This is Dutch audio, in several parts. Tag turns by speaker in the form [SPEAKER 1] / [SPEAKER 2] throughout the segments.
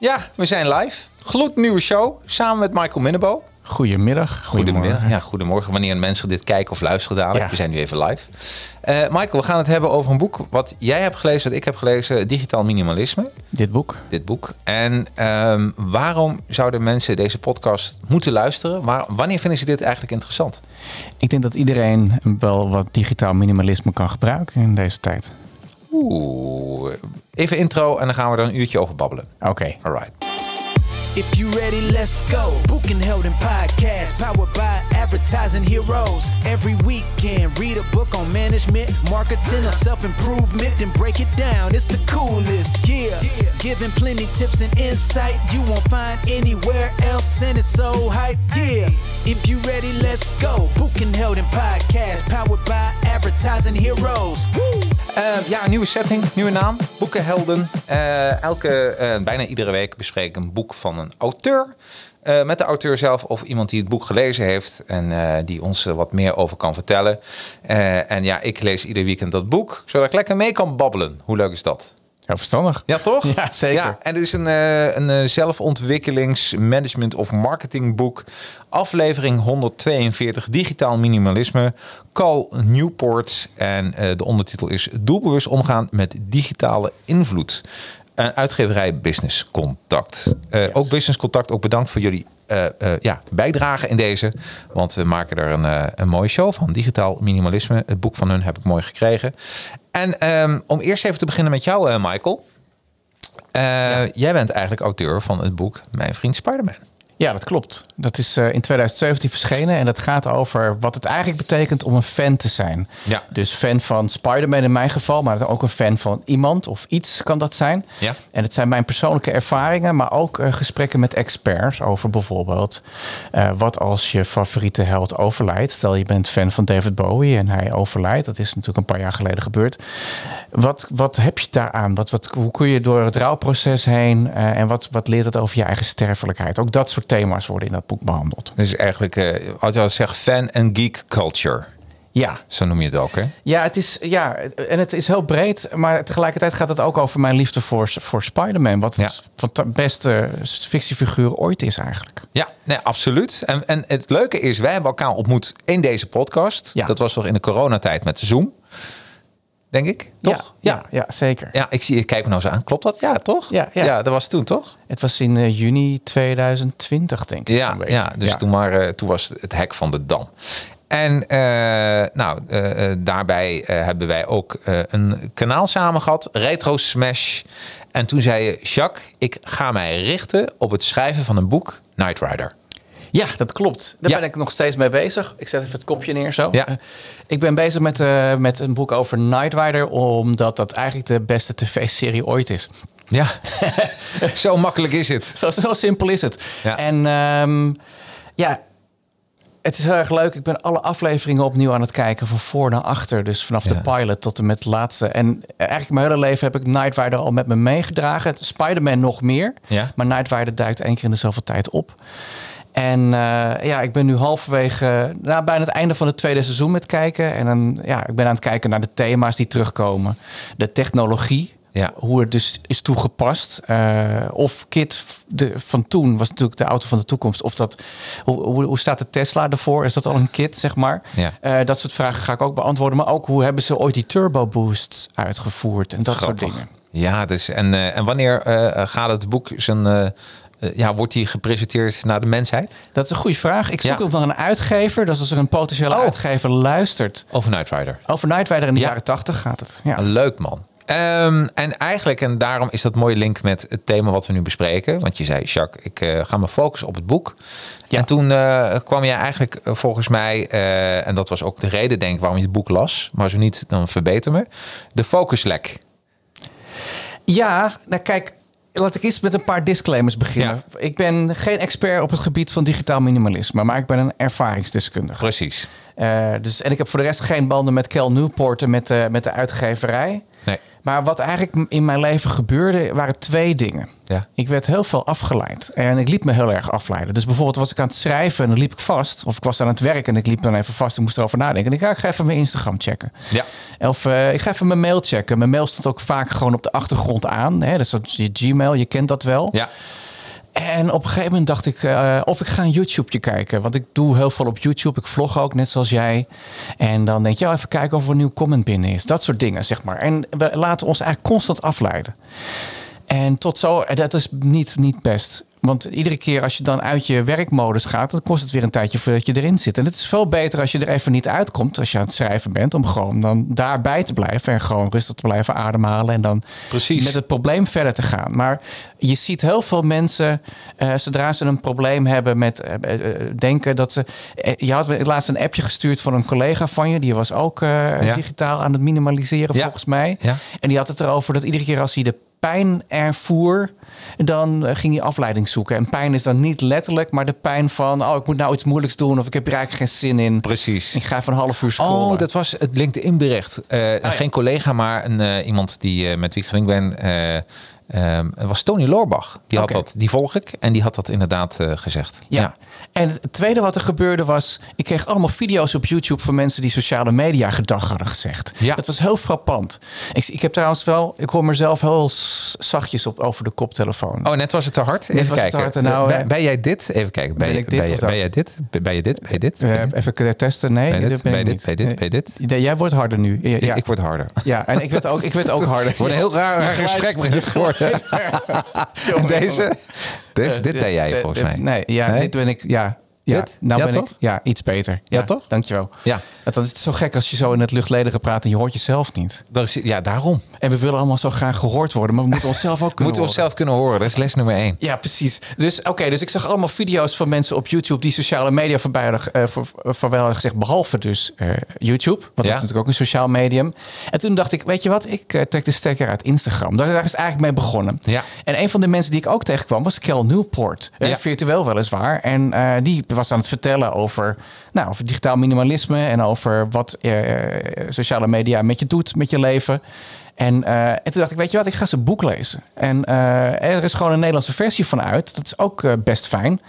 [SPEAKER 1] Ja, we zijn live. Gloednieuwe show, samen met Michael Minnebo.
[SPEAKER 2] Goedemiddag.
[SPEAKER 1] Goedemorgen. Ja, goedemorgen. Wanneer mensen dit kijken of luisteren dadelijk.
[SPEAKER 2] Ja.
[SPEAKER 1] We zijn nu even live. Eh, Michael, we gaan het hebben over een boek wat jij hebt gelezen, wat ik heb gelezen. Digitaal Minimalisme.
[SPEAKER 2] Dit boek.
[SPEAKER 1] Dit boek. En ehm, waarom zouden mensen deze podcast moeten luisteren? Waar, wanneer vinden ze dit eigenlijk interessant?
[SPEAKER 2] Ik denk dat iedereen wel wat digitaal minimalisme kan gebruiken in deze tijd.
[SPEAKER 1] Oeh. Even intro en dan gaan we er een uurtje over babbelen.
[SPEAKER 2] Oké.
[SPEAKER 1] Alright.
[SPEAKER 3] If you ready, let's go. Book and Held in podcast, powered by advertising heroes. Every weekend, read a book on management, marketing, or self improvement, then break it down. It's the coolest, yeah. Giving plenty tips and insight you won't find anywhere else, and it's so hype, yeah. If you ready, let's go. Book and Held in podcast, powered by advertising heroes. Woo!
[SPEAKER 1] Eh, ja, nieuwe setting, nieuwe naam. Boekenhelden. Eh, elke, eh, bijna iedere week bespreek ik een boek van een auteur. Eh, met de auteur zelf of iemand die het boek gelezen heeft en eh, die ons er wat meer over kan vertellen. Eh, en ja, ik lees ieder weekend dat boek, zodat ik lekker mee kan babbelen. Hoe leuk is dat?
[SPEAKER 2] Ja, verstandig.
[SPEAKER 1] Ja, toch?
[SPEAKER 2] Ja, zeker.
[SPEAKER 1] Ja, en het is een, een eh, zelfontwikkelings, management of marketing boek. Aflevering 142, Digitaal Minimalisme. Cal Newport. En de ondertitel is Doelbewust omgaan met digitale invloed. Een uitgeverij Business Contact. Eh, Ook Business Contact, ook bedankt voor jullie eh, eh, ja, bijdrage in deze. Want we maken er een, eh, een mooie show van. Digitaal Minimalisme. Het boek van hun heb ik mooi gekregen. En ehm, om eerst even te beginnen met jou, eh, Michael. Eh, Jij bent eigenlijk auteur van het boek Mijn Vriend Spider-Man.
[SPEAKER 2] Ja, dat klopt. Dat is eh, in 2017 verschenen en dat gaat over wat het eigenlijk betekent om een fan te zijn.
[SPEAKER 1] Ja.
[SPEAKER 2] Dus fan van Spider-Man in mijn geval, maar ook een fan van iemand of iets kan dat zijn.
[SPEAKER 1] Ja.
[SPEAKER 2] En het zijn mijn persoonlijke ervaringen, maar ook eh, gesprekken met experts over bijvoorbeeld eh, wat als je favoriete held overlijdt. Stel je bent fan van David Bowie en hij overlijdt. Dat is natuurlijk een paar jaar geleden gebeurd. Wat, wat heb je daaraan? Wat, wat, hoe kun je door het rouwproces heen en wat, wat leert het over je eigen sterfelijkheid? Ook dat soort thema's worden in dat boek behandeld.
[SPEAKER 1] Dus eigenlijk, eh als je al zegt, fan en geek culture.
[SPEAKER 2] Ja,
[SPEAKER 1] Zo noem je het ook, hè?
[SPEAKER 2] Ja, het is, ja, en het is heel breed, maar tegelijkertijd gaat het ook over mijn liefde voor, voor Spider-Man. Wat
[SPEAKER 1] Ja.
[SPEAKER 2] de beste fictiefiguur ooit is eigenlijk.
[SPEAKER 1] Ja, nee, absoluut. En, en het leuke is, wij hebben elkaar ontmoet in deze podcast.
[SPEAKER 2] Ja.
[SPEAKER 1] Dat was toch in de coronatijd met Zoom, denk ik, toch?
[SPEAKER 2] Ja, ja, ja, zeker.
[SPEAKER 1] Ja, ik zie, ik kijk me nou eens aan. Klopt dat? Ja, toch?
[SPEAKER 2] Ja, ja.
[SPEAKER 1] dat was toen, toch?
[SPEAKER 2] Het was in eh, juni 2020, denk ik.
[SPEAKER 1] Ja, ja dus Toen, waren, toen was het hek van de dam. En eh, nou, eh, eh, daarbij eh, hebben wij ook eh, een kanaal samen gehad, Retro Smash. En toen zei je, Jacques, ik ga mij richten op het schrijven van een boek, Night Rider.
[SPEAKER 2] Ja, dat klopt. Daar
[SPEAKER 1] Ja.
[SPEAKER 2] ben ik nog steeds mee bezig. Ik zet even het kopje neer zo.
[SPEAKER 1] Ja.
[SPEAKER 2] Eh, ik ben bezig met, eh, met een boek over Knight Rider, omdat dat eigenlijk de beste tv-serie ooit is.
[SPEAKER 1] Ja, zo makkelijk is het.
[SPEAKER 2] Zo, zo simpel is het.
[SPEAKER 1] Ja.
[SPEAKER 2] En ehm, ja, het is heel erg leuk. Ik ben alle afleveringen opnieuw aan het kijken, van voor naar achter. Dus vanaf
[SPEAKER 1] Ja.
[SPEAKER 2] de pilot tot en met de laatste. En eigenlijk mijn hele leven heb ik Night Rider al met me meegedragen. Spider-Man nog meer.
[SPEAKER 1] Ja.
[SPEAKER 2] Maar Night Rider duikt één keer in de zoveel tijd op. En eh, ja, ik ben nu halverwege, nou, bijna het einde van het tweede seizoen met kijken. En dan, ja, ik ben aan het kijken naar de thema's die terugkomen. De technologie,
[SPEAKER 1] Ja.
[SPEAKER 2] hoe het dus is toegepast. Eh, of Kit de, van toen was natuurlijk de auto van de toekomst. Of dat, hoe, hoe, staat de Tesla ervoor? Is dat al een kit, zeg maar?
[SPEAKER 1] Ja.
[SPEAKER 2] Eh, dat soort vragen ga ik ook beantwoorden. Maar ook hoe hebben ze ooit die turbo boosts uitgevoerd? En dat soort dingen.
[SPEAKER 1] Ja, dus en, en wanneer gaat het boek zijn, ja, wordt die gepresenteerd naar de mensheid?
[SPEAKER 2] Dat is een goede vraag. Ik zoek
[SPEAKER 1] Ja.
[SPEAKER 2] nog naar een uitgever. Dus als er een potentiële
[SPEAKER 1] Oh.
[SPEAKER 2] uitgever luistert.
[SPEAKER 1] Over Night Rider.
[SPEAKER 2] Over Night Rider in de
[SPEAKER 1] Ja.
[SPEAKER 2] jaren 80 gaat het. Ja.
[SPEAKER 1] Leuk man. Ehm, en eigenlijk, en daarom is dat mooie link met het thema wat we nu bespreken. Want je zei, Jacques, ik eh, ga me focussen op het boek.
[SPEAKER 2] Ja.
[SPEAKER 1] En toen eh, kwam jij eigenlijk eh, volgens mij, eh, en dat was ook de reden denk ik waarom je het boek las. Maar zo niet, dan verbeter me. De focuslek.
[SPEAKER 2] Ja, nou kijk, laat ik eens met een paar disclaimers beginnen. Ik ben geen expert op het gebied van digitaal minimalisme, maar ik ben een ervaringsdeskundige.
[SPEAKER 1] Precies.
[SPEAKER 2] Eh, dus, en ik heb voor de rest geen banden met Cal Newport en met, de met de uitgeverij. Maar wat eigenlijk in mijn leven gebeurde, waren twee dingen.
[SPEAKER 1] Ja.
[SPEAKER 2] Ik werd heel veel afgeleid en ik liep me heel erg afleiden. Dus bijvoorbeeld was ik aan het schrijven en dan liep ik vast. Of ik was aan het werk en ik liep dan even vast en moest erover nadenken. En ik ga, ik ga even mijn Instagram checken.
[SPEAKER 1] Ja.
[SPEAKER 2] Of eh, ik ga even mijn mail checken. Mijn mail stond ook vaak gewoon op de achtergrond aan. Hè? Dus dat is je Gmail, je kent dat wel.
[SPEAKER 1] Ja.
[SPEAKER 2] En op een gegeven moment dacht ik, eh, of ik ga een YouTubeje kijken. Want ik doe heel veel op YouTube. Ik vlog ook, net zoals jij. En dan denk je, oh, even kijken of er een nieuw comment binnen is. Dat soort dingen, zeg maar. En we laten ons eigenlijk constant afleiden. En tot zo, en dat is niet, niet best. Want iedere keer als je dan uit je werkmodus gaat, dan kost het weer een tijdje voordat je erin zit. En het is veel beter als je er even niet uitkomt, als je aan het schrijven bent, om gewoon dan daarbij te blijven en gewoon rustig te blijven ademhalen en dan
[SPEAKER 1] Precies.
[SPEAKER 2] met het probleem verder te gaan. Maar je ziet heel veel mensen, eh, zodra ze een probleem hebben met eh, eh, denken dat ze. je had laatst een appje gestuurd van een collega van je, die was ook
[SPEAKER 1] Ja.
[SPEAKER 2] digitaal aan het minimaliseren
[SPEAKER 1] Ja.
[SPEAKER 2] volgens mij.
[SPEAKER 1] Ja.
[SPEAKER 2] En die had het erover dat iedere keer als hij de pijn ervoer, dan eh, ging hij afleiding zoeken. En pijn is dan niet letterlijk, maar de pijn van, oh, ik moet nou iets moeilijks doen of ik heb hier eigenlijk geen zin in.
[SPEAKER 1] Precies.
[SPEAKER 2] Ik ga even een half uur scrollen.
[SPEAKER 1] Oh, dat was het LinkedIn-bericht. Eh,
[SPEAKER 2] ja.
[SPEAKER 1] Geen collega, maar een, eh, iemand die, met wie ik gelinkt ben. Eh, ehm, het was Tony Loorbach. Die, had dat, die volg ik. En die had dat inderdaad eh, gezegd.
[SPEAKER 2] Ja. En het tweede wat er gebeurde was, ik kreeg allemaal video's op YouTube van mensen die sociale media gedag hadden gezegd.
[SPEAKER 1] Ja.
[SPEAKER 2] Dat was heel frappant. Ik, ik heb trouwens wel, ik hoor mezelf heel zachtjes op over de koptelefoon.
[SPEAKER 1] Oh, net was het te hard.
[SPEAKER 2] Net
[SPEAKER 1] Even kijken.
[SPEAKER 2] te hard nou,
[SPEAKER 1] ben,
[SPEAKER 2] eh,
[SPEAKER 1] ben jij dit? Even kijken. Ben,
[SPEAKER 2] ben ik dit
[SPEAKER 1] ben, ben jij dit? Ben je dit? Ben je dit? Dit?
[SPEAKER 2] even testen. Nee,
[SPEAKER 1] Ben dit?
[SPEAKER 2] ben
[SPEAKER 1] Ben dit? Ben dit? Ben dit?
[SPEAKER 2] Nee, Jij wordt harder nu. Ja,
[SPEAKER 1] Ik,
[SPEAKER 2] ja.
[SPEAKER 1] ik word harder.
[SPEAKER 2] ja en ik werd ook, ik werd ook harder.
[SPEAKER 1] Wordt een heel raar, raar gesprek begint geworden. Deze? Deze, dit ben jij
[SPEAKER 2] Eh,
[SPEAKER 1] volgens
[SPEAKER 2] eh,
[SPEAKER 1] mij.
[SPEAKER 2] Nee, ja,
[SPEAKER 1] Nee?
[SPEAKER 2] dit ben ik. Ja, ja. Nou
[SPEAKER 1] Ja,
[SPEAKER 2] ben
[SPEAKER 1] toch?
[SPEAKER 2] ik. Ja, iets beter. Ja,
[SPEAKER 1] toch?
[SPEAKER 2] Dankjewel.
[SPEAKER 1] Ja.
[SPEAKER 2] Het is het zo gek als je zo in het luchtledige praat en je hoort jezelf niet.
[SPEAKER 1] Dat is- Ja, daarom.
[SPEAKER 2] En we willen allemaal zo graag gehoord worden, maar we moeten onszelf ook kunnen
[SPEAKER 1] moeten
[SPEAKER 2] horen.
[SPEAKER 1] onszelf kunnen horen. Dat is les nummer één.
[SPEAKER 2] Ja, precies. Dus oké, dus ik zag allemaal video's van mensen op YouTube die sociale media voorbij hadden, voor, voor wel gezegd, behalve dus eh, YouTube, want dat is natuurlijk ook een sociaal medium. En toen dacht ik, weet je wat, ik eh, trek de stekker uit Instagram. Daar, daar is eigenlijk mee begonnen.
[SPEAKER 1] Ja.
[SPEAKER 2] En een van de mensen die ik ook tegenkwam was Kel Newport, eh, virtueel weliswaar. En die was aan het vertellen over, nou, over digitaal minimalisme en over wat sociale media met je doet, met je leven. En, eh, en toen dacht ik, weet je wat, ik ga zijn boek lezen. En eh, er is gewoon een Nederlandse versie van uit. Dat is ook eh, best fijn.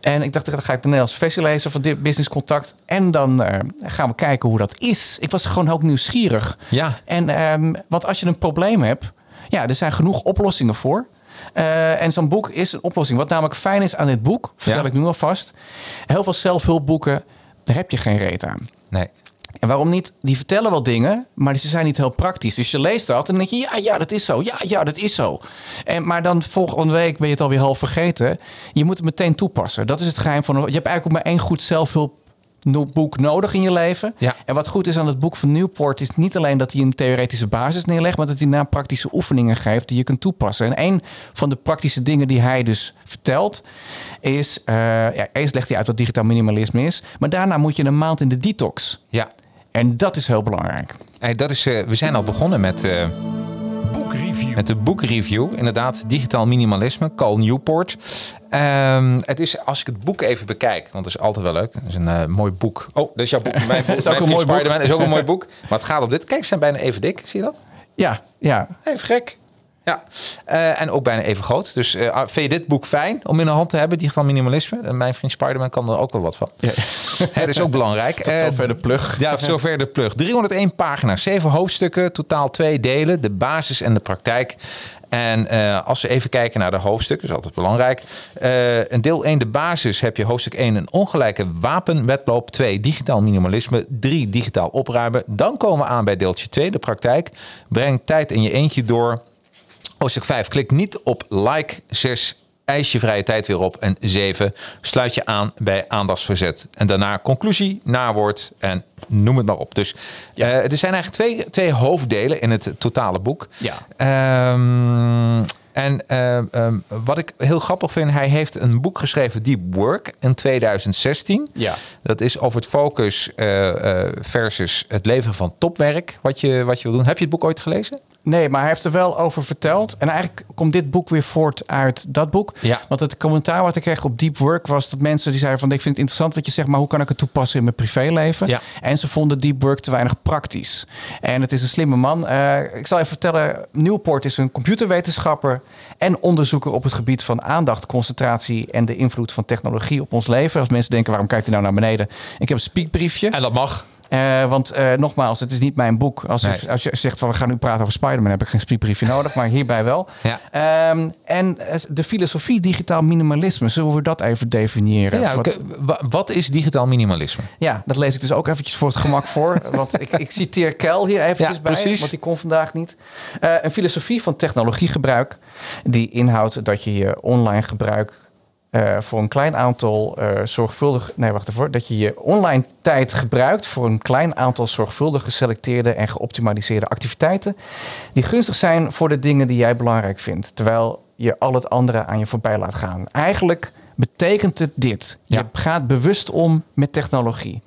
[SPEAKER 2] En ik dacht, dan ga ik de Nederlandse versie lezen van dit Business Contact. En dan gaan we kijken hoe dat is. Ik was gewoon ook nieuwsgierig.
[SPEAKER 1] Ja.
[SPEAKER 2] En ehm, want als je een probleem hebt, ja, er zijn genoeg oplossingen voor. Eh, en zo'n boek is een oplossing. Wat namelijk fijn is aan dit boek, vertel
[SPEAKER 1] Ja.
[SPEAKER 2] ik nu alvast. Heel veel zelfhulpboeken, daar heb je geen reet aan.
[SPEAKER 1] Nee.
[SPEAKER 2] En waarom niet? Die vertellen wel dingen, maar ze zijn niet heel praktisch. Dus je leest dat en dan denk je, ja, ja, dat is zo. Ja, ja, dat is zo. En, maar dan volgende week ben je het alweer half vergeten. Je moet het meteen toepassen. Dat is het geheim van... Je hebt eigenlijk ook maar één goed zelfhulpboek nodig in je leven.
[SPEAKER 1] Ja.
[SPEAKER 2] En wat goed is aan het boek van Newport... is niet alleen dat hij een theoretische basis neerlegt... maar dat hij na praktische oefeningen geeft die je kunt toepassen. En een van de praktische dingen die hij dus vertelt... is... eh ja, eerst legt hij uit wat digitaal minimalisme is... maar daarna moet je een maand in de detox...
[SPEAKER 1] Ja.
[SPEAKER 2] En dat is heel belangrijk.
[SPEAKER 1] Hey, dat is, eh, we zijn al begonnen met, eh,
[SPEAKER 4] Boekreview.
[SPEAKER 1] met de boekreview. Inderdaad, digitaal minimalisme, Cal Newport. Ehm, het is, als ik het boek even bekijk, want dat is altijd wel leuk. Het is een eh, mooi boek. Oh, dat is jouw boek. Mijn boek
[SPEAKER 2] Is ook een mooi boek.
[SPEAKER 1] Is ook een mooi boek. Maar het gaat op dit. Kijk, ze zijn bijna even dik. Zie je dat?
[SPEAKER 2] Ja, ja.
[SPEAKER 1] Even gek. Ja, Eh, en ook bijna even groot. Dus eh, vind je dit boek fijn om in de hand te hebben, digitaal minimalisme? En mijn vriend Spider-Man kan er ook wel wat van.
[SPEAKER 2] ja.
[SPEAKER 1] Dat is ook belangrijk.
[SPEAKER 2] Tot
[SPEAKER 1] Eh,
[SPEAKER 2] zover de plug.
[SPEAKER 1] Ja, zover de plug. 301 pagina's, 7 hoofdstukken, totaal twee delen. De basis en de praktijk. En eh, als we even kijken naar de hoofdstukken, is altijd belangrijk. Eh in deel 1, de basis, heb je hoofdstuk 1 een ongelijke wapenwetloop. 2, digitaal minimalisme. 3, digitaal opruimen. Dan komen we aan bij deeltje 2, de praktijk. Breng tijd in je eentje door. Hoofdstuk 5, klik niet op like. 6, eis je vrije tijd weer op. En 7, sluit je aan bij aandachtsverzet. En daarna conclusie, nawoord en noem het maar op. Dus eh, er zijn eigenlijk twee, twee hoofddelen in het totale boek.
[SPEAKER 2] Ja.
[SPEAKER 1] Ehm, en eh, ehm, wat ik heel grappig vind, hij heeft een boek geschreven, Deep Work, in 2016.
[SPEAKER 2] Ja.
[SPEAKER 1] Dat is over het focus eh, versus het leveren van topwerk, wat je, wat je wil doen. Heb je het boek ooit gelezen?
[SPEAKER 2] Nee, maar hij heeft er wel over verteld. En eigenlijk komt dit boek weer voort uit dat boek.
[SPEAKER 1] Ja.
[SPEAKER 2] Want het commentaar wat ik kreeg op Deep Work was dat mensen die zeiden van... ik vind het interessant wat je zegt, maar hoe kan ik het toepassen in mijn privéleven?
[SPEAKER 1] Ja.
[SPEAKER 2] En ze vonden Deep Work te weinig praktisch. En het is een slimme man. Eh, ik zal even vertellen, Newport is een computerwetenschapper... en onderzoeker op het gebied van aandacht, concentratie... en de invloed van technologie op ons leven. Als mensen denken, waarom kijkt hij nou naar beneden? Ik heb een speakbriefje.
[SPEAKER 1] En dat mag.
[SPEAKER 2] Eh, want eh, nogmaals, het is niet mijn boek. Als,
[SPEAKER 1] Nee.
[SPEAKER 2] als je zegt van we gaan nu praten over Spider-Man, heb ik geen speakbriefje nodig, maar hierbij wel.
[SPEAKER 1] Ja.
[SPEAKER 2] Ehm, en eh, de filosofie digitaal minimalisme, zullen we dat even definiëren?
[SPEAKER 1] Ja,
[SPEAKER 2] Wat-
[SPEAKER 1] is digitaal minimalisme?
[SPEAKER 2] ja, dat lees ik dus ook eventjes voor het gemak voor. Want ik, ik citeer Kel hier eventjes
[SPEAKER 1] Ja,
[SPEAKER 2] bij,
[SPEAKER 1] precies.
[SPEAKER 2] want die kon vandaag niet. Een filosofie van technologiegebruik die inhoudt dat je je online gebruik eh, voor een klein aantal eh, zorgvuldig... Nee, wacht even. Dat je je online tijd gebruikt voor een klein aantal zorgvuldig geselecteerde en geoptimaliseerde activiteiten... die gunstig zijn voor de dingen die jij belangrijk vindt. Terwijl je al het andere aan je voorbij laat gaan. Eigenlijk betekent het dit. Je
[SPEAKER 1] Ja.
[SPEAKER 2] gaat bewust om met technologie.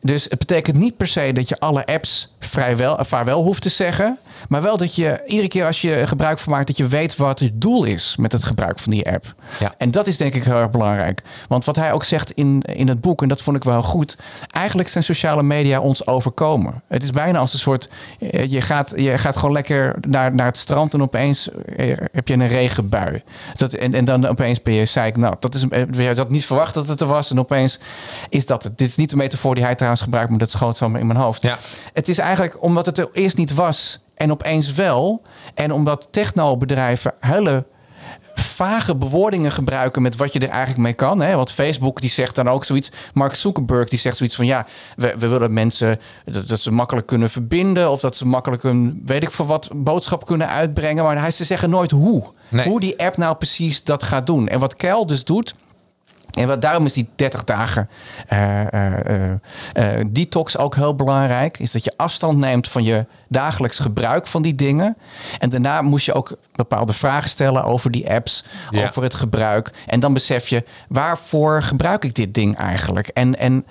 [SPEAKER 2] Dus het betekent niet per se dat je alle apps vrijwel, vaarwel hoeft te zeggen. Maar wel dat je iedere keer als je gebruik van maakt, dat je weet wat het doel is met het gebruik van die app.
[SPEAKER 1] Ja.
[SPEAKER 2] En dat is denk ik heel erg belangrijk. Want wat hij ook zegt in, in het boek, en dat vond ik wel goed. Eigenlijk zijn sociale media ons overkomen. Het is bijna als een soort. eh, Je gaat, je gaat gewoon lekker naar, naar het strand en opeens eh, heb je een regenbui. Dat, en, en dan opeens ben je zeiknat. Dat is, eh, je had niet verwacht dat het er was. En opeens is dat het. Dit is niet de metafoor die hij trouwens gebruikt, maar dat schoot zo in mijn hoofd.
[SPEAKER 1] Ja.
[SPEAKER 2] Het is eigenlijk omdat het er eerst niet was en opeens wel. En omdat technobedrijven hele vage bewoordingen gebruiken met wat je er eigenlijk mee kan. Hè? Want Facebook die zegt dan ook zoiets. Mark Zuckerberg die zegt zoiets van ja, we, we willen mensen dat, dat ze makkelijk kunnen verbinden of dat ze makkelijk een weet ik voor wat boodschap kunnen uitbrengen. Maar hij ze zeggen nooit hoe.
[SPEAKER 1] Nee.
[SPEAKER 2] Hoe die app nou precies dat gaat doen. En wat Kel dus doet. En wat, daarom is die 30 dagen eh, eh, eh, detox ook heel belangrijk. Is dat je afstand neemt van je dagelijks gebruik van die dingen. En daarna moest je ook bepaalde vragen stellen over die apps,
[SPEAKER 1] Ja.
[SPEAKER 2] over het gebruik. En dan besef je, waarvoor gebruik ik dit ding eigenlijk? En, en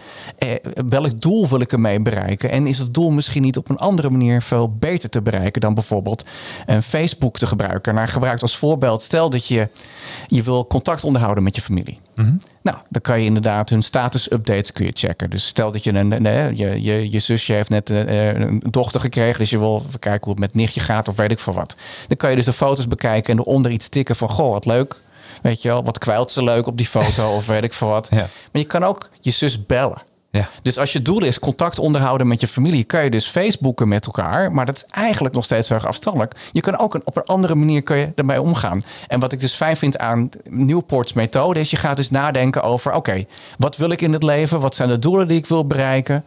[SPEAKER 2] welk doel wil ik ermee bereiken? En is het doel misschien niet op een andere manier veel beter te bereiken dan bijvoorbeeld een Facebook te gebruiken? Nou, gebruikt als voorbeeld, stel dat je, je wil contact onderhouden met je familie. Nou, dan kan je inderdaad hun status-updates kun je checken. Dus stel dat je een, je, je, je zusje heeft net eh, een dochter gekregen, dus je wil even kijken hoe het met nichtje gaat of weet ik veel wat. Dan kan je dus de foto's bekijken en eronder iets tikken van, goh, wat leuk. Weet je wel, wat kwijlt ze leuk op die foto of weet ik veel wat.
[SPEAKER 1] Ja.
[SPEAKER 2] Maar je kan ook je zus bellen.
[SPEAKER 1] Ja.
[SPEAKER 2] Dus als je doel is contact onderhouden met je familie, kan je dus Facebooken met elkaar. Maar dat is eigenlijk nog steeds heel erg afstandelijk. Je kan ook een, op een andere manier kun je ermee omgaan. En wat ik dus fijn vind aan Newport's methode is, je gaat dus nadenken over, oké, wat wil ik in het leven? Wat zijn de doelen die ik wil bereiken?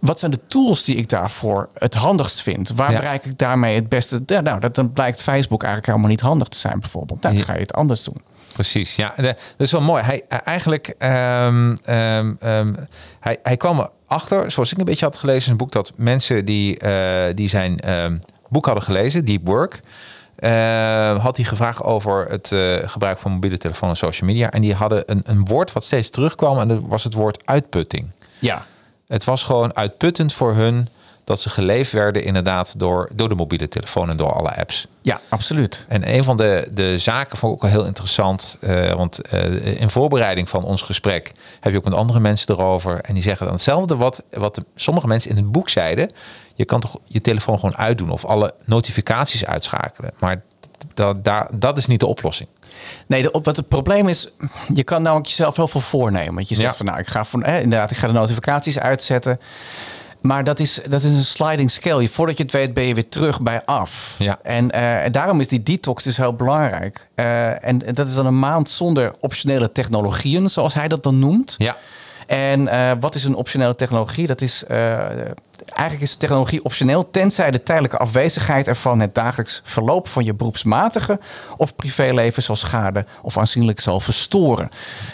[SPEAKER 2] Wat zijn de tools die ik daarvoor het handigst vind? Waar
[SPEAKER 1] Ja.
[SPEAKER 2] bereik ik daarmee het beste? Nou, dat, dan blijkt Facebook eigenlijk helemaal niet handig te zijn, bijvoorbeeld. Nou, dan
[SPEAKER 1] Ja.
[SPEAKER 2] ga je het anders doen.
[SPEAKER 1] Precies, ja. Dat is wel mooi. Hij, eh, eigenlijk, ehm, ehm, ehm, hij, hij kwam erachter, zoals ik een beetje had gelezen in een boek, dat mensen die, eh, die zijn boek hadden gelezen, Deep Work, eh, had hij gevraagd over het gebruik van mobiele telefoon en social media. En die hadden een, een woord wat steeds terugkwam en dat was het woord uitputting.
[SPEAKER 2] Ja,
[SPEAKER 1] Het was gewoon uitputtend voor hun dat ze geleefd werden inderdaad door, door de mobiele telefoon en door alle apps.
[SPEAKER 2] ja absoluut.
[SPEAKER 1] En een van de, de zaken vond ik ook wel heel interessant. eh, want eh, in voorbereiding van ons gesprek heb je ook met andere mensen erover. En die zeggen dan hetzelfde wat, wat de- sommige mensen in het boek zeiden. Je kan toch je telefoon gewoon uitdoen of alle notificaties uitschakelen. Maar dat, daar, dat is niet de oplossing.
[SPEAKER 2] Nee, de, op- wat het probleem is, je kan namelijk jezelf heel veel voornemen. Want je zegt
[SPEAKER 1] Ja.
[SPEAKER 2] van nou, ik ga van, inderdaad, ik ga de notificaties uitzetten. Maar dat is, dat is een sliding scale. Je- Voordat je het weet, ben je weer terug bij af.
[SPEAKER 1] Ja.
[SPEAKER 2] En, eh, en daarom is die detox dus heel belangrijk. Eh, en dat is dan een maand zonder optionele technologieën, zoals hij dat dan noemt.
[SPEAKER 1] Ja,
[SPEAKER 2] En eh, wat is een optionele technologie? Dat is eh, eigenlijk is technologie optioneel, tenzij de tijdelijke afwezigheid ervan het dagelijks verloop van je beroepsmatige of privéleven zal schaden of aanzienlijk zal verstoren.